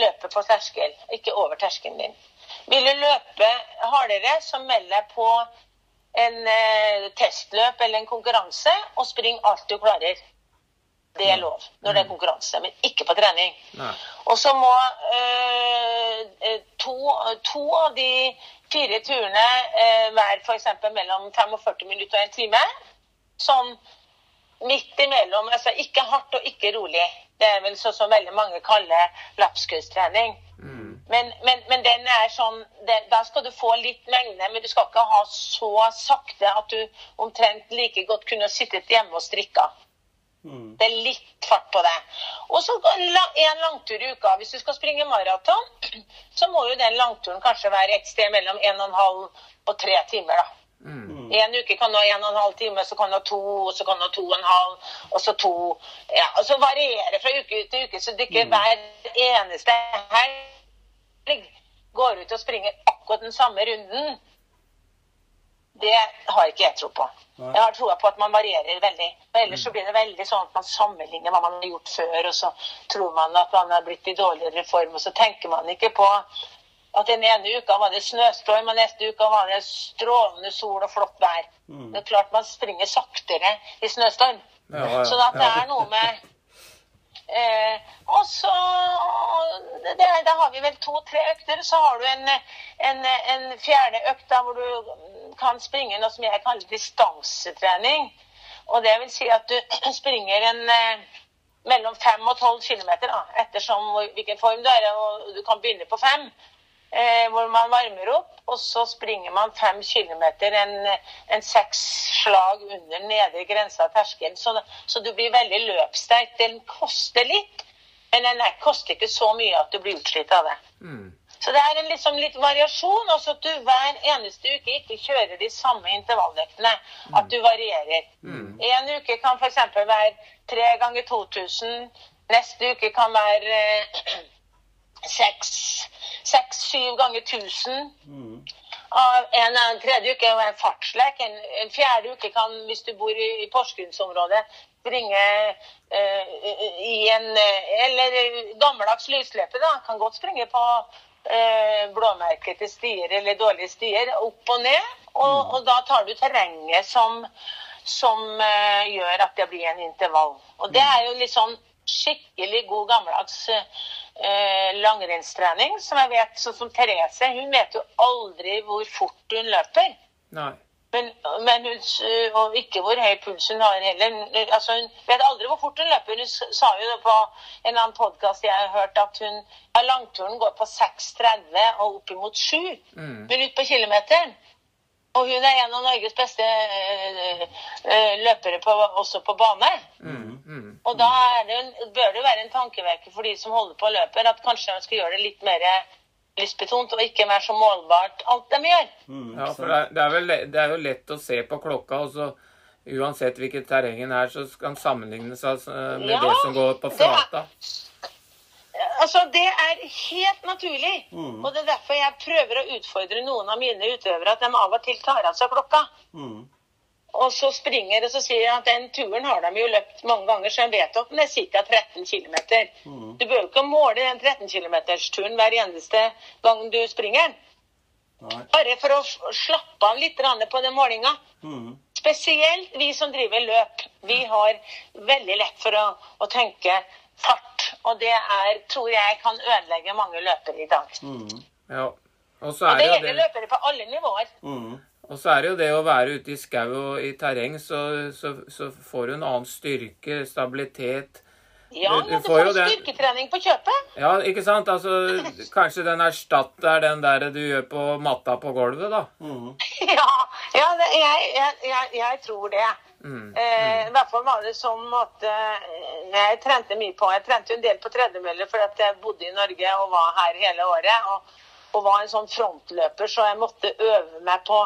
løper på terskel, ikke over terskelen din. Vil du løpe hardere, så meld deg på en eh, testløp eller en konkurranse og spring alt du klarer. Det er lov når det er konkurranse, men ikke på trening. Og så må eh, eh, to, to av de fire turene eh, være f.eks. mellom 45 minutter og en time. Sånn midt imellom. Altså ikke hardt og ikke rolig. Det er vel sånn som veldig mange kaller lapskaustrening. Mm. Men, men, men den er sånn det, Da skal du få litt mengde, men du skal ikke ha så sakte at du omtrent like godt kunne sittet hjemme og strikka. Mm. Det er litt fart på det. Og så en langtur i uka. Hvis du skal springe maraton, så må jo den langturen kanskje være et sted mellom 1 12 og 3 timer. da. Mm. En uke kan du ha 1 12 time, så kan du ha to, og så kan du ha to og en halv, og så to. Ja, og så varierer fra uke til uke, så det ikke hver eneste helg går ut og springer akkurat den samme runden. Det har ikke jeg tro på. Nei. Jeg har troa på at man varierer veldig. Og ellers så blir det veldig sånn at man sammenligner hva man har gjort før, og så tror man at man har blitt i dårligere form, og så tenker man ikke på at den ene uka var det snøstorm, og neste uka var det strålende sol og flott vær. Mm. Det er klart man springer saktere i snøstorm. Ja, ja, Så at det er noe med eh, Og så Da har vi vel to-tre økter. Så har du en, en, en fjerde økt da, hvor du kan springe noe som jeg kaller distansetrening. Og det vil si at du springer en eh, mellom 5 og 12 km, ettersom hvilken form du er. Og du kan begynne på 5 eh, hvor man varmer opp, og så springer man fem kilometer, en, en seks slag under nedre grensa av terskelen. Så, så du blir veldig løpssterk. Den koster litt, men den er, koster ikke så mye at du blir utslitt av det. Mm. Så det er en liksom litt variasjon, også at du hver eneste uke ikke kjører de samme intervalløktene. At du varierer. Mm. En uke kan f.eks. være tre ganger 2000. Neste uke kan være eh, seks, seks, syv ganger 1000. Mm. En, en tredje uke er fartslek. En, en fjerde uke kan, hvis du bor i, i Porsgrunnsområdet, springe eh, i en eh, Eller gammeldags lysløype, da. Kan godt springe på eh, blåmerkete stier eller dårlige stier. Opp og ned. Og, og da tar du terrenget som, som eh, gjør at det blir en intervall. Og det er jo litt sånn skikkelig god gammeldags eh, langrennstrening, som jeg vet, sånn som Therese, hun vet jo aldri hvor fort hun løper. Nei. Men, men hun, og ikke hvor høy puls hun har heller. Altså, hun vet aldri hvor fort hun løper. Hun sa jo det på en annen podkast jeg har hørt, at hun ja, langturen går på 6,30 og opp imot 7 Mm. minutter på kilometeren. Og hun er en av Norges beste eh, eh, løpere på, også på bane. Mm. Mm. Og da er det, en- bør det være en tankevekker for de som holder på og løper, at kanskje de skal gjøre det litt mer lystbetont og ikke være så målbart alt de gjør. Mm, Ja, for det er, det, er vel, det er jo lett å se på klokka, og så uansett hvilket terrengen er, så skal den sammenlignes altså, med Ja, det som går på det er- flata. Altså, Det er helt naturlig. Mm. Og det er derfor jeg prøver å utfordre noen av mine utøvere at de av og til tar av seg klokka. Mm. Og så springer og så sier jeg at den turen har de jo løpt mange ganger, så de vet at den er ca. 13 km. Mm. Du bør jo ikke måle den 13 km-turen hver eneste gang du springer den. Bare for å slappe av litt på den målinga. Mm. Spesielt vi som driver løp. Vi har veldig lett for å, å tenke fart. Og det er, tror jeg kan ødelegge mange løpere i dag. Mm. Ja. Og så Og det det gjelder det, løpere på alle nivåer. Mm. og så er det, jo det å være ute i skau og i terreng, så, så, så får du en annen styrke, stabilitet. Ja, Du- du får jo den... styrketrening på kjøpet. Ja, ikke sant? Altså, kanskje den erstatter den der du gjør på matta på gulvet, da. Mm. Ja, ja det, jeg, jeg, jeg, jeg tror det. Mm. Eh, I hvert fall var det sånn at eh, jeg trente mye på Jeg trente en del på tredemølle fordi at jeg bodde i Norge og var her hele året. Og, og var en sånn frontløper, så jeg måtte øve meg på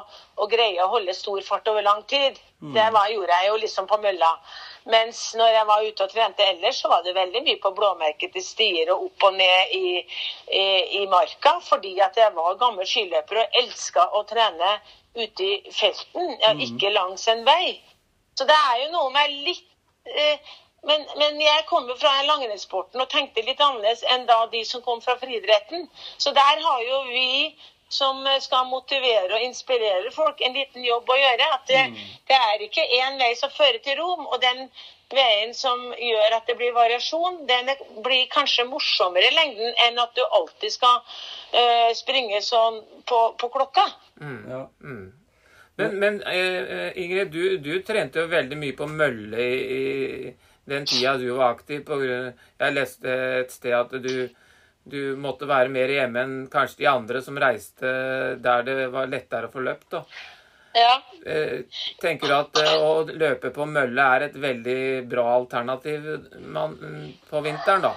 å greie å holde stor fart over lang tid. Det var, gjorde jeg jo liksom på mølla. Mens når jeg var ute og trente ellers, så var det veldig mye på blåmerkete stier og opp og ned i, i, i marka. Fordi at jeg var gammel skiløper og elska å trene ute i felten, ja, ikke langs en vei. Så det er jo noe med litt eh, men, men jeg kommer fra langrennssporten og tenkte litt annerledes enn da de som kom fra friidretten. Så der har jo vi som skal motivere og inspirere folk, en liten jobb å gjøre. At det, det er ikke én vei som fører til Rom. Og den veien som gjør at det blir variasjon, den blir kanskje morsommere i lengden enn at du alltid skal uh, springe sånn på, på klokka. Ja. Mm. Men, men eh, Ingrid, du, du trente jo veldig mye på mølle i, den tida du var aktiv. På grunn, jeg leste et sted at du, du måtte være mer hjemme enn kanskje de andre som reiste der det var lettere å få løpt. Da. Ja. Eh, tenker du at eh, å løpe på mølle er et veldig bra alternativ man, på vinteren, da?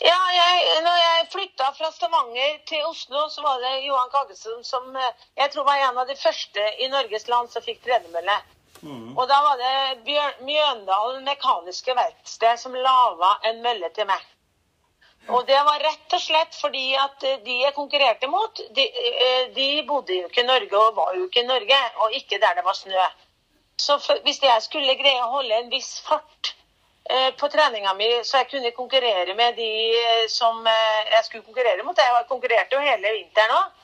Ja, jeg, når jeg flytta fra Stavanger til Oslo, så var det Johan Kagesen som eh, jeg tror var en av de første i Norges land som fikk tredemølle. Og da var det Bjørn, Mjøndalen Mekaniske Verksted som laga en mølle til meg. Og det var rett og slett fordi at eh, de jeg konkurrerte mot, de, eh, de bodde jo ikke i Norge og var jo ikke i Norge, og ikke der det var snø. Så for, hvis jeg skulle greie å holde en viss fart på treninga mi, så jeg kunne konkurrere med de eh, som eh, jeg skulle konkurrere mot Jeg konkurrerte jo hele vinteren òg.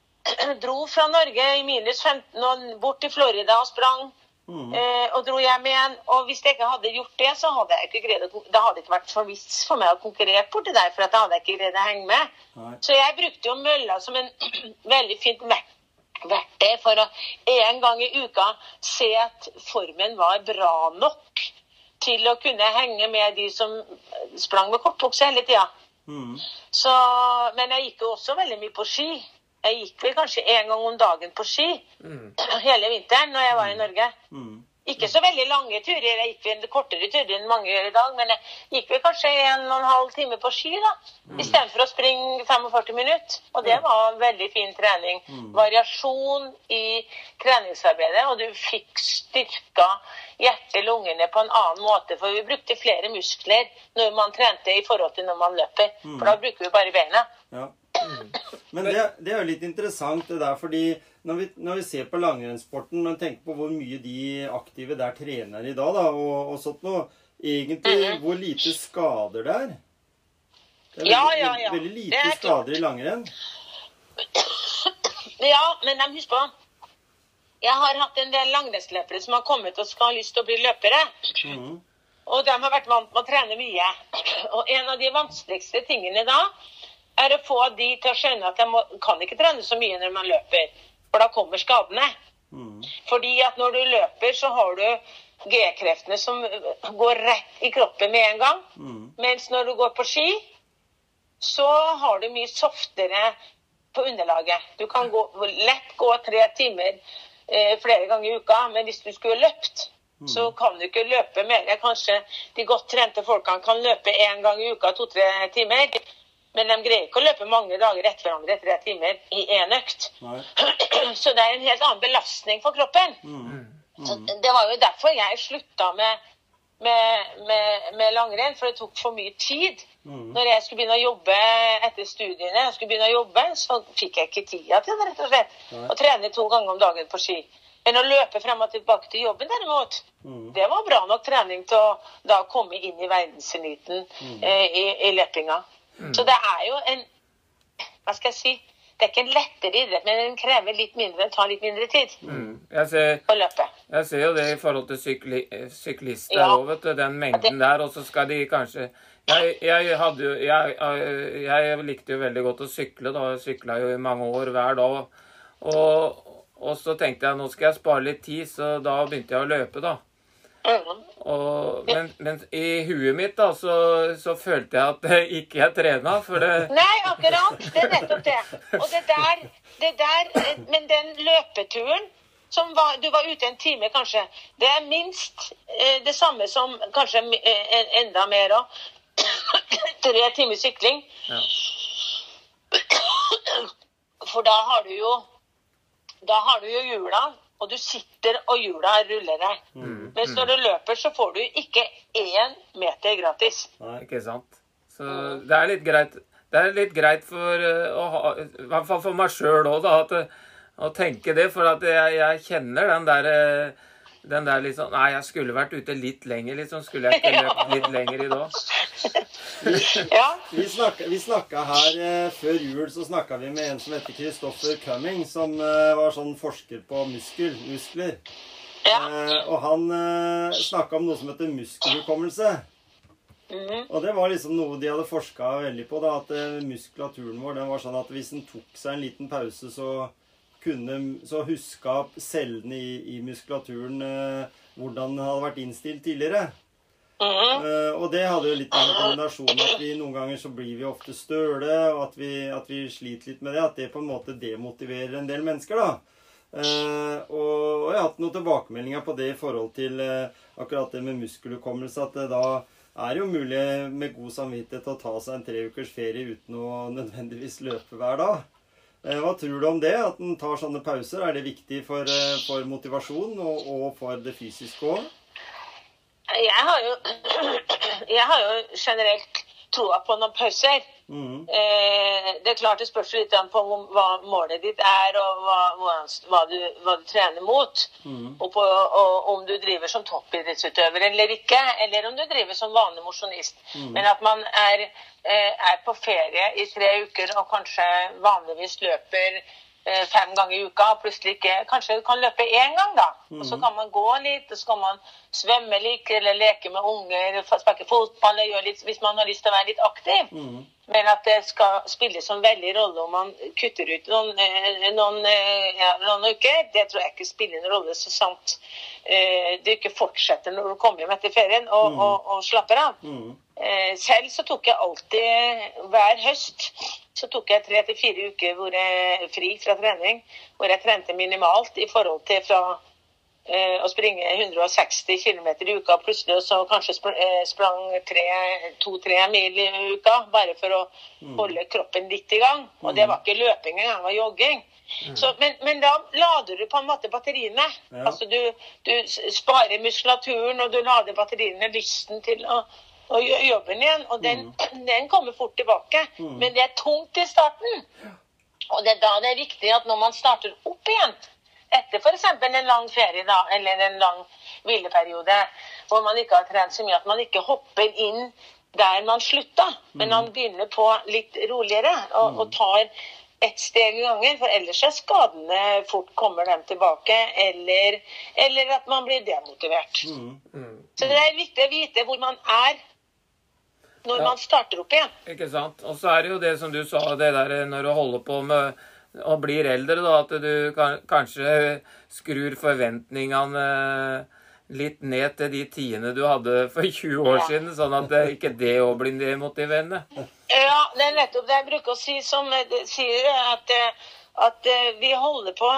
Dro fra Norge i minus 15 og bort til Florida og sprang. Eh, og dro hjem igjen. Og hvis jeg ikke hadde gjort det, så hadde jeg ikke greid å Det hadde ikke vært for vits for meg å konkurrere borti der, for at da hadde jeg ikke greid å henge med. Nei. Så jeg brukte jo mølla som en veldig fint verk- verktøy for å en gang i uka se at formen var bra nok til å kunne henge med de som sprang med kortbukse hele tida. Mm. Så, men jeg gikk jo også veldig mye på ski. Jeg gikk vel kanskje en gang om dagen på ski hele vinteren når jeg var i Norge. Mm. Ikke så veldig lange turer. Jeg gikk vel kortere turer enn mange gjør i dag, men jeg gikk vel kanskje en og en halv time på ski da, istedenfor å springe 45 minutter. Og det var veldig fin trening. Variasjon i treningsarbeidet, og du fikk styrka hjertet, lungene på en annen måte, for vi brukte flere muskler når man trente i forhold til når man løper, for da bruker vi bare beina. Ja. Men det, det er jo litt interessant det der, fordi når vi, når vi ser på langrennssporten og tenker på hvor mye de aktive der trener i dag, da, og, og sånt noe, egentlig hvor lite skader det er. Det er veldig, ja, ja. veldig lite er skader i langrenn. Ja, men de, husk på Jeg har hatt en del langrennsløpere som har kommet og skal ha lyst til å bli løpere. Mm. Og de har vært vant med å trene mye. Og en av de vanskeligste tingene da er å få de til å skjønne at de må, kan ikke trene så mye når man løper. For da kommer skadene. Mm. Fordi at når du løper, så har du G-kreftene som går rett i kroppen med en gang. Mm. Mens når du går på ski, så har du mye softere på underlaget. Du kan gå, lett gå tre timer eh, flere ganger i uka, men hvis du skulle løpt, så kan du ikke løpe mer. Kanskje de godt trente folkene kan løpe én gang i uka to-tre timer. Men de greier ikke å løpe mange dager etter hverandre tre timer i én økt. Nei. Så det er en helt annen belastning for kroppen. Mm. Så det var jo derfor jeg slutta med, med, med, med langrenn, for det tok for mye tid. Mm. Når jeg skulle begynne å jobbe etter studiene, jeg skulle begynne å jobbe, så fikk jeg ikke tida til det, rett og slett. Nei. Å trene to ganger om dagen på ski. Men å løpe frem og tilbake til jobben, derimot, mm. det var bra nok trening til å da komme inn i verdenseliten eh, i, i løpinga. Så det er jo en Hva skal jeg si? Det er ikke en lettere idrett, men den krever litt mindre, tar litt mindre tid Mm. Jeg ser å løpe. Jeg ser jo det i forhold til sykli, syklister syklister Ja. vet du. Den mengden der. Og så skal de kanskje jeg, jeg, hadde jo, jeg, jeg, jeg likte jo veldig godt å sykle. da, Jeg sykla jo i mange år hver dag. Og, og så tenkte jeg nå skal jeg spare litt tid, så da begynte jeg å løpe, da. Og, men, men i huet mitt da, så, så følte jeg at jeg ikke jeg trena. For det Nei, akkurat. Det er nettopp det. Og det der, det der Men den løpeturen som var, Du var ute en time, kanskje. Det er minst eh, det samme som kanskje eh, enda mer òg. Tre timer sykling. Ja. For da har du jo Da har du jo hjula og du sitter og hjula ruller deg. Mm. Mens når du løper, så får du ikke én meter gratis. Nei. Ikke sant? Så det er litt greit Det er litt greit for eh, å ha I hvert fall for meg sjøl òg, da. At, eh, å tenke det. For at jeg, jeg kjenner den der eh, den der liksom Nei, jeg skulle vært ute litt lenger, liksom. Skulle jeg ikke løpt litt lenger i dag? Ja, Vi snakka, vi snakka her Før jul så snakka vi med en som heter Christopher Cumming, som var sånn forsker på muskel, muskler. Ja. Eh, og han uh, snakka om noe som heter muskelhukommelse. Mhm. Og det var liksom noe de hadde forska veldig på. da, At eh, muskulaturen vår den var sånn at hvis den tok seg en liten pause, så kunne så huska cellene i, i muskulaturen uh, hvordan den hadde vært innstilt tidligere. Mhm. uh, og det hadde jo litt med kombinasjonen at vi noen ganger så blir vi ofte støle, og at vi, at vi sliter litt med det. At det på en måte demotiverer en del mennesker, da. Eh, og, og jeg har hatt noen tilbakemeldinger på det i forhold til eh, akkurat det med muskelhukommelse. At det da er jo mulig med god samvittighet å ta seg en tre ukers ferie uten å nødvendigvis løpe hver dag. Eh, Hva tror du om det? At en tar sånne pauser? Er det viktig for, for motivasjon og, og for det fysiske òg? Jeg jeg har jo generelt troa på noen pauser. Mm. Eh, det er klart det spørs litt på hva målet ditt er, og hva, hva, hva, du, hva du trener mot. Mm. Og, på, og om du driver som toppidrettsutøver eller ikke, eller om du driver som vanlig mosjonist. Men at man er, eh, er på ferie i tre uker og kanskje vanligvis løper eh, fem ganger i uka, og plutselig ikke kanskje du kan løpe én gang, da. Og så kan man gå litt, og så kan man svømme litt, eller leke med unger, sparke fotball, eller gjøre litt, hvis man har lyst til å være litt aktiv. Mm. Men at det skal spille som veldig rolle om man kutter ut noen, eh, noen, eh, ja, noen uker, det tror jeg ikke spiller noen rolle så sant eh, du ikke fortsetter når du kommer hjem etter ferien og, og, og slapper av. Mm. Eh, selv så tok jeg alltid, hver høst, så tok jeg tre til fire uker hvor jeg fri fra trening, hvor jeg trente minimalt i forhold til fra å springe 160 km i uka plutselig, så kanskje eh, sprang to-tre mil i uka, bare for å holde kroppen litt i gang. Og det var ikke løping engang, det var jogging. Så, men, men da lader du på en måte batteriene. Ja. Altså du, du sparer muskulaturen, og du lader batteriene lysten til å, å gjøre jobben igjen. Og den, den kommer fort tilbake. Men det er tungt i starten. Og det er da det er viktig at når man starter opp igjen, etter f.eks. en lang ferie da, eller en lang hvileperiode, hvor man ikke har trent så mye, at man ikke hopper inn der man slutta, men man begynner på litt roligere og, og tar ett steg i gangen, for ellers er skadene fort kommer dem tilbake, eller, eller at man blir demotivert. Mm. Så det er viktig å vite hvor man er når Ja. man starter opp igjen. Ikke sant? Og så er det jo det som du sa, det der når du holder på med og blir eldre, da, at du kan, kanskje skrur forventningene litt ned til de tiende du hadde for 20 år Ja. siden, sånn at det, ikke det òg blir demotiverende. Ja, det er nettopp det jeg bruker å si, som eh, sier, at, eh, at eh, vi holder på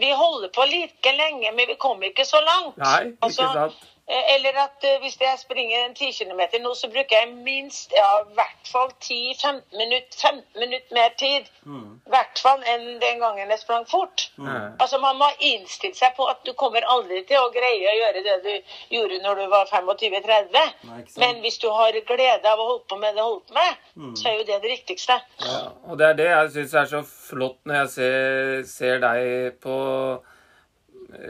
Vi holder på like lenge, men vi kommer ikke så langt. Nei, ikke Altså, sant? eh, Eller at eh, hvis jeg springer en 10 km nå, så bruker jeg minst ja, i hvert fall 10-15 minutter 15 minutter mer tid. I hvert fall enn den gangen jeg sprang fort. Mm. Altså Man må innstille seg på at du kommer aldri til å greie å gjøre det du gjorde når du var 25-30. Nei, ikke sant. Men hvis du har glede av å holde på med det du holdt med, med, så er jo det det viktigste. Ja, og det er det jeg syns er så flott når jeg ser, ser deg på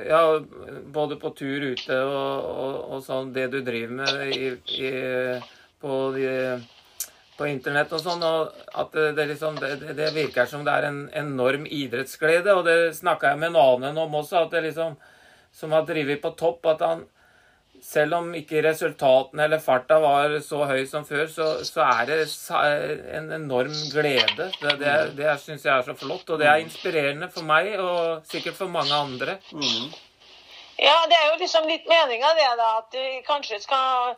Ja, både på tur ute og, og, og sånn, det du driver med i, i, på, de, på internett og sånn, og at det, liksom, det- det virker som det er en enorm idrettsglede. Og det snakka jeg med en annen om også, at det liksom som har drevet på topp, at han selv om ikke resultatene eller farta var så høy som før, så, så er det en enorm glede. Det, det, det syns jeg er så flott, og det er inspirerende for meg, og sikkert for mange andre. Mm. Ja, det er jo liksom litt meninga det, da. At du kanskje skal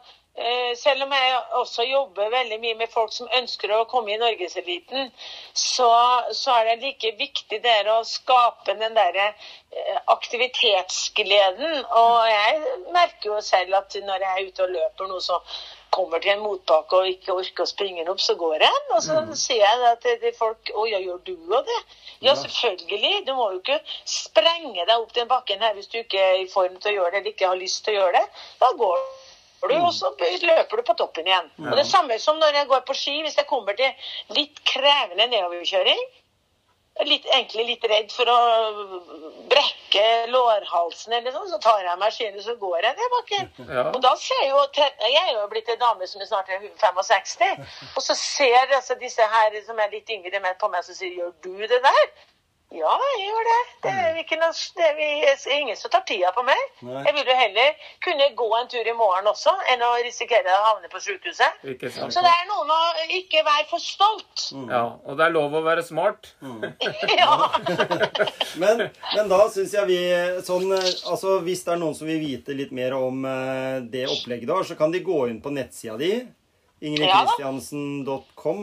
Selv om jeg også jobber veldig mye med folk som ønsker å komme i norgeseliten, så, så er det like viktig der å skape den derre eh, aktivitetsgleden. Og jeg merker jo selv at når jeg er ute og løper nå, så kommer til en motbakke og ikke orker å springe opp, så går den. Og så sier jeg det til folk Å ja, gjør du òg det? Ja, selvfølgelig. Du må jo ikke sprenge deg opp den bakken her hvis du ikke er i form til å gjøre det eller ikke har lyst til å gjøre det. Da går du, og så løper du på toppen igjen. Og det samme som når jeg går på ski. Hvis jeg kommer til litt krevende nedoverkjøring, litt, egentlig litt redd for å brekke lårhalsen eller sånn, så tar jeg meg skiene så går jeg ned bakken. Ja. Og da ser jeg jo Jeg er jo blitt en dame som er snart er 65, og så ser altså disse her som er litt yngre på meg som sier 'Gjør du det der?' Ja, jeg gjør det. Det er, ikke noe, det er vi- ingen som tar tida på meg. Nei. Jeg vil jo heller kunne gå en tur i morgen også, enn å risikere å havne på sykehuset. Så det er noe med å ikke være for stolt. Ja, og det er lov å være smart. Ja. Men, men da syns jeg vi sånn eh, Altså, hvis det er noen som vil vite litt mer om eh, det opplegget du har, så kan de gå inn på nettsida di. Ja da.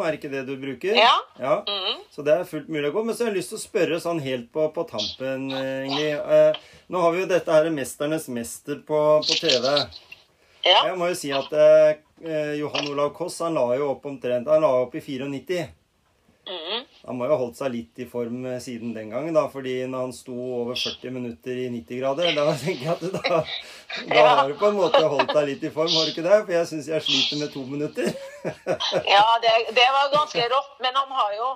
Er ikke det du bruker? Ja. Mhm. Så det er fullt mulig å gå. Men så har jeg lyst til å spørre sånn helt på, på tampen, eh, Ingrid. Eh, nå har vi jo dette her 'Mesternes mester' på, på TV. ja. Jeg må jo si at eh, eh, Johan Olav Koss han la jo opp omtrent Han la opp i 94. Mhm. Han må jo ha holdt seg litt i form eh, siden den gangen, da, fordi når han sto over 40 minutter i 90 grader, da tenker jeg at da, da Ja. har du på en måte holdt deg litt i form, har du ikke det? For jeg syns jeg sliter med to minutter. Ja, det, det var ganske rått, men han har jo,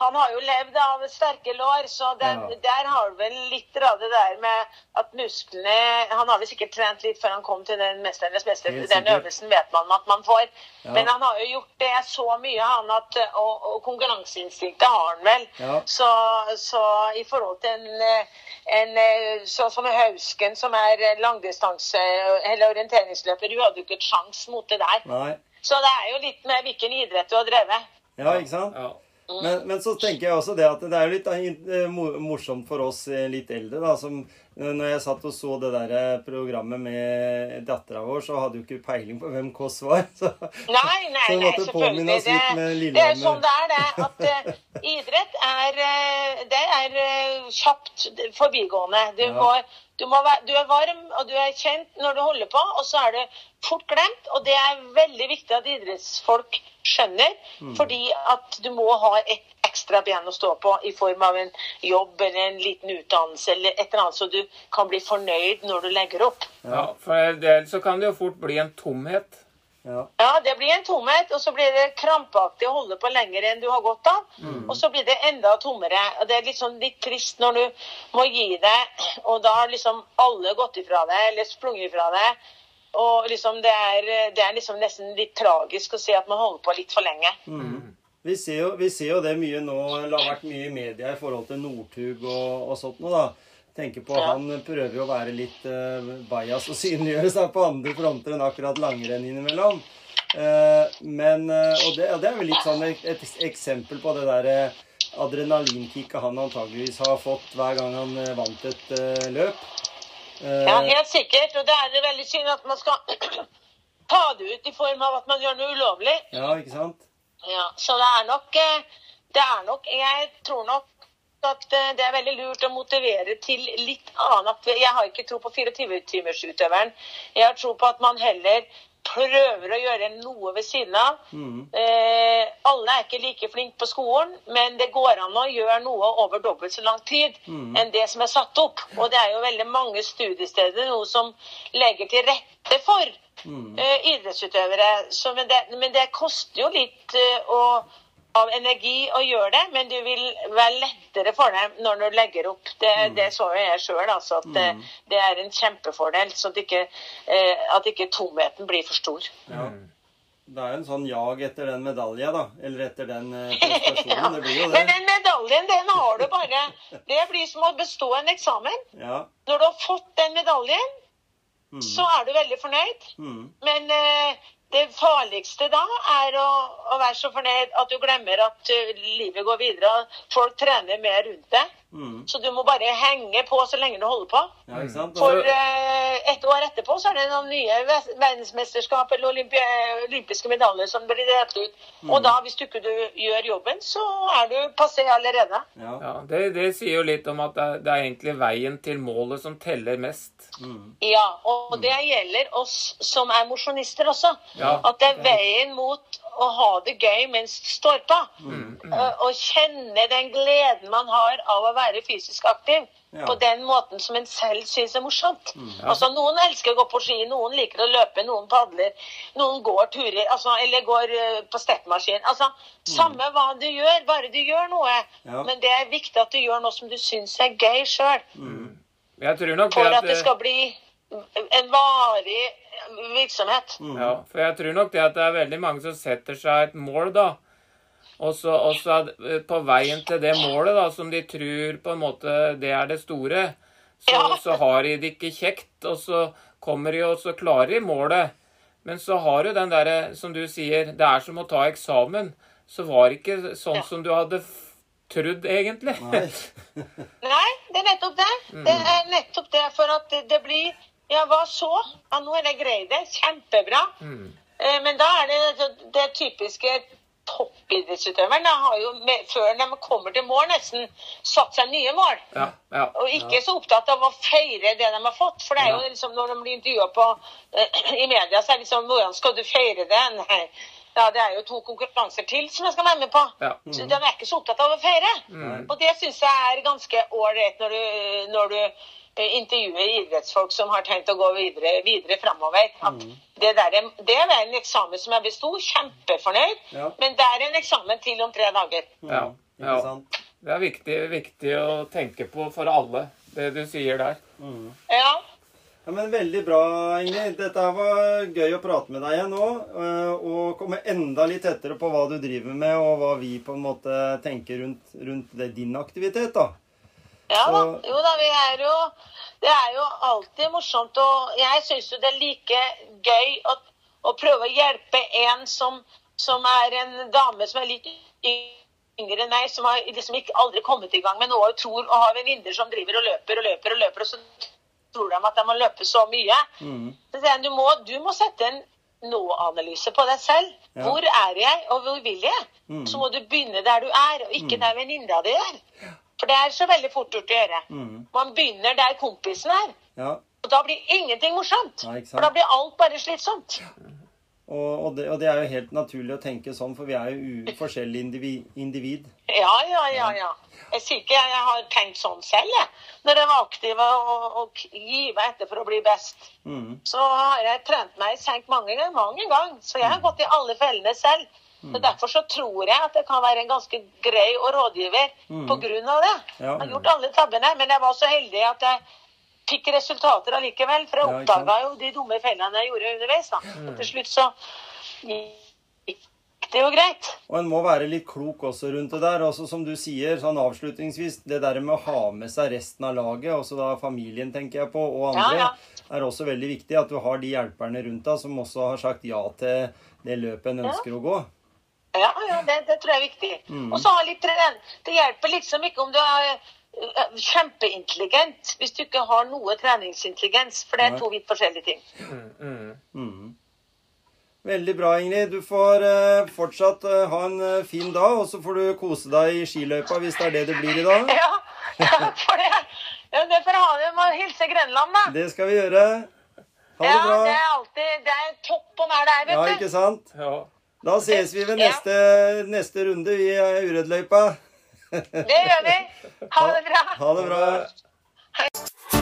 han har jo levd av sterke lår, så den, Ja. der har du vel litt av det der med at musklene Han har vel sikkert trent litt før han kom til den 'Mesternes mester'. Den øvelsen vet man at man får. Ja. Men han har jo gjort det så mye, han, at, og, og konkurranseinstinktet har han vel. Ja. Så, så i forhold til en, en sånn som Hausken, som er langdistanse- eller orienteringsløper, du hadde jo ikke et sjans mot det der. Nei. Så det er jo litt med hvilken idrett du har drevet. Ja, ikke sant? Ja. Men, men så tenker jeg også det at det er litt eh, morsomt for oss eh, litt eldre, da, som eh, når jeg satt og så det der programmet med dattera vår, så hadde jo ikke peiling på hvem Kåss var. Så, Nei, nei, så måtte nei, påminne oss litt med Det, det er Lillehammer. sånn det er, det. At uh, idrett er, uh, det er uh, kjapt forbigående. Du, Ja. må, du, må være, du er varm, og du er kjent når du holder på, og så er det fort glemt. Og det er veldig viktig at idrettsfolk skjønner, Mm. fordi at du må ha et ekstra ben å stå på i form av en jobb eller en liten utdannelse eller et eller annet, så du kan bli fornøyd når du legger opp. ja, for ellers så kan det jo fort bli en tomhet. Ja. Ja, det blir en tomhet, og så blir det krampaktig å holde på lenger enn du har godt av. Og så blir det enda tommere. Og det er liksom litt trist når du må gi deg, og da har liksom alle gått ifra deg, eller sprunget ifra deg. Og liksom det er, det er liksom nesten litt tragisk å se at man holder på litt for lenge. Vi ser, jo, vi ser jo det mye nå. Det har vært mye i media i forhold til Northug og, og sånt noe, da. Tenker på Ja. Han prøver jo å være litt uh, bajas og synliggjøre seg på andre fronter enn akkurat langrenn innimellom. Uh, men, uh, og det, og det er vel litt sånn et, et eksempel på det der eh, adrenalinkicket han antageligvis har fått hver gang han eh, vant et eh, løp. Eh, Ja, helt sikkert. Og det er veldig synd at man skal ta det ut i form av at man gjør noe ulovlig. ja, ikke sant? Ja, så det er nok eh, Det er nok Jeg tror nok at eh, det er veldig lurt å motivere til litt annet. Jeg har ikke tro på 24-timersutøveren. Jeg har tro på at man heller prøver å gjøre noe ved siden av. Mm. Eh, alle er ikke like flinke på skolen, men det går an å gjøre noe over dobbelt så lang tid enn det som er satt opp. Og det er jo veldig mange studiesteder nå som legger til rette for eh, idrettsutøvere. Så, men, det, men det koster jo litt eh, å, av energi å gjøre det, men du vil være lettere for deg når du legger opp. Det, det så jeg sjøl, altså. At det, det er en kjempefordel. Så at ikke, eh, at ikke tomheten blir for stor. Ja. Det er jo en sånn jag etter den medalja, da. Eller etter den prestasjonen. prestasjonen. Det blir jo det. Men den medaljen, den har du bare. Det blir som å bestå en eksamen. Ja. Når du har fått den medaljen, så er du veldig fornøyd. Mm. Men eh, det farligste da er å, å være så fornøyd at du glemmer at eh, livet går videre. og Folk trener mer rundt deg. Mm. Så du må bare henge på så lenge du holder på. Ja, ikke sant? For eh, et år etterpå så er det noen nye verdensmesterskap eller olympi olympiske medaljer som blir delt ut. Mm. Og da, hvis du ikke du gjør jobben, så er du passé allerede. ja. Ja, det, det sier jo litt om at det er, det er egentlig veien til målet som teller mest. Mm. Ja, og det gjelder oss som er mosjonister også. Ja. At det er veien mot å ha det gøy mens det står på. Mm. mm. Og kjenne den gleden man har av å være fysisk aktiv. Ja. På den måten som en selv syns er morsomt. Altså, Noen elsker å gå på ski, noen liker å løpe, noen padler, noen går turer, altså, eller går uh, på steppemaskin. Altså, Samme hva du gjør, bare du gjør noe. Ja. Men det er viktig at du gjør noe som du syns er gøy sjøl. Jeg tror nok For at det skal bli en varig virksomhet. Mm. Ja, for jeg tror nok det at det er veldig mange som setter seg et mål, da. Og så eh, på veien til det målet, da, som de tror på en måte det er det store, så, Ja. så har de det ikke kjekt, og så kommer de og så klarer de målet. Men så har du den derre, som du sier, det er som å ta eksamen. Så var det ikke sånn Ja. som du hadde trodd, egentlig. Nei. Nei, det er nettopp det. Det er nettopp det for at det, det blir Ja, hva så? Ja, nå har jeg greid det. Kjempebra. Mm. Eh, Men da er det det, typiske toppidrettsutøveren da har jo med, før de kommer til mål, nesten satt seg nye mål. Ja, ja. Og ikke så opptatt av å feire det de har fått. For det er jo Ja. liksom når de blir intervjua på eh, i media, så er det liksom Hvordan skal du feire det? Nei. Ja, det er jo to konkurranser til som jeg skal være med på. Ja. Så de er ikke så opptatt av å feire. Mm. Og det syns jeg er ganske ålreit når du, når du eh, intervjuer idrettsfolk som har tenkt å gå videre, videre framover. At det, der, er- det er en eksamen som jeg besto. Kjempefornøyd. Ja. Men det er en eksamen til om tre dager. Ja, ja. Det er viktig, viktig å tenke på for alle, det du sier der. Ja. Ja, men Veldig bra, Ingrid. Dette var gøy å prate med deg igjen nå. øh, Og komme enda litt tettere på hva du driver med, og hva vi på en måte tenker rundt, rundt det, din aktivitet. da. Ja da. Jo da, vi er jo Det er jo alltid morsomt, og jeg syns jo det er like gøy å, å prøve å hjelpe en som, som er en dame som er litt yngre enn meg, som har liksom ikke aldri kommet i gang med noe og tror og har venninner som driver og løper og løper og løper, og så tror de at de må løpe så mye. Mm. Så sier jeg, du, må, du må sette en nå-analyse på deg selv. Ja. Hvor er jeg, og hvor vil jeg? Mm. Så må du begynne der du er, og ikke der venninna di er. For det er så veldig fort gjort å gjøre. Mm. Man begynner der kompisen er. Ja. Og da blir ingenting morsomt. Nei. For da blir alt bare slitsomt. Og, og, det, og det er jo helt naturlig å tenke sånn, for vi er jo forskjellige individ. individ. Ja, ja, ja. ja. Jeg sier ikke jeg har tenkt sånn selv, jeg. Når jeg var aktiv og, og giva etter for å bli best, Mm. så har jeg trent meg i senk mange ganger. mange ganger. Så jeg har gått i alle fellene selv. Så Derfor så tror jeg at jeg kan være en ganske grei og rådgiver Mm. på grunn av det. Ja. Jeg har gjort alle tabbene, men jeg var så heldig at jeg fikk resultater allikevel. For jeg Ja, oppdaga jo de dumme fellene jeg gjorde underveis. da. Og til slutt så gikk det jo greit. Og en må være litt klok også rundt det der. Også som du sier, sånn avslutningsvis, det der med å ha med seg resten av laget, også da familien, tenker jeg på, og andre, Ja, er også veldig viktig. At du har de hjelperne rundt deg som også har sagt ja til det løpet en ønsker å gå. Ja, ja, det, det tror jeg er viktig. Mm. Og så ha litt trening. Det hjelper liksom ikke om du er eh, kjempeintelligent hvis du ikke har noe treningsintelligens, for det er to vidt forskjellige ting. Mm, mm. Mm. Veldig bra, Ingrid. Du får uh, fortsatt uh, ha en uh, fin dag, og så får du kose deg i skiløypa hvis det er det det blir i dag. Ja, ja for det, ja, det får ha det. Må hilse Grenland, da. Det skal vi gjøre. Ha det Ja, bra. det er alltid Det er topp om er der, Ja, ikke du. sant? Ja. Da ses vi ved neste, ja. neste runde i eh, Urødløypa. Det gjør vi. Ha det bra. Ha det bra. Hei.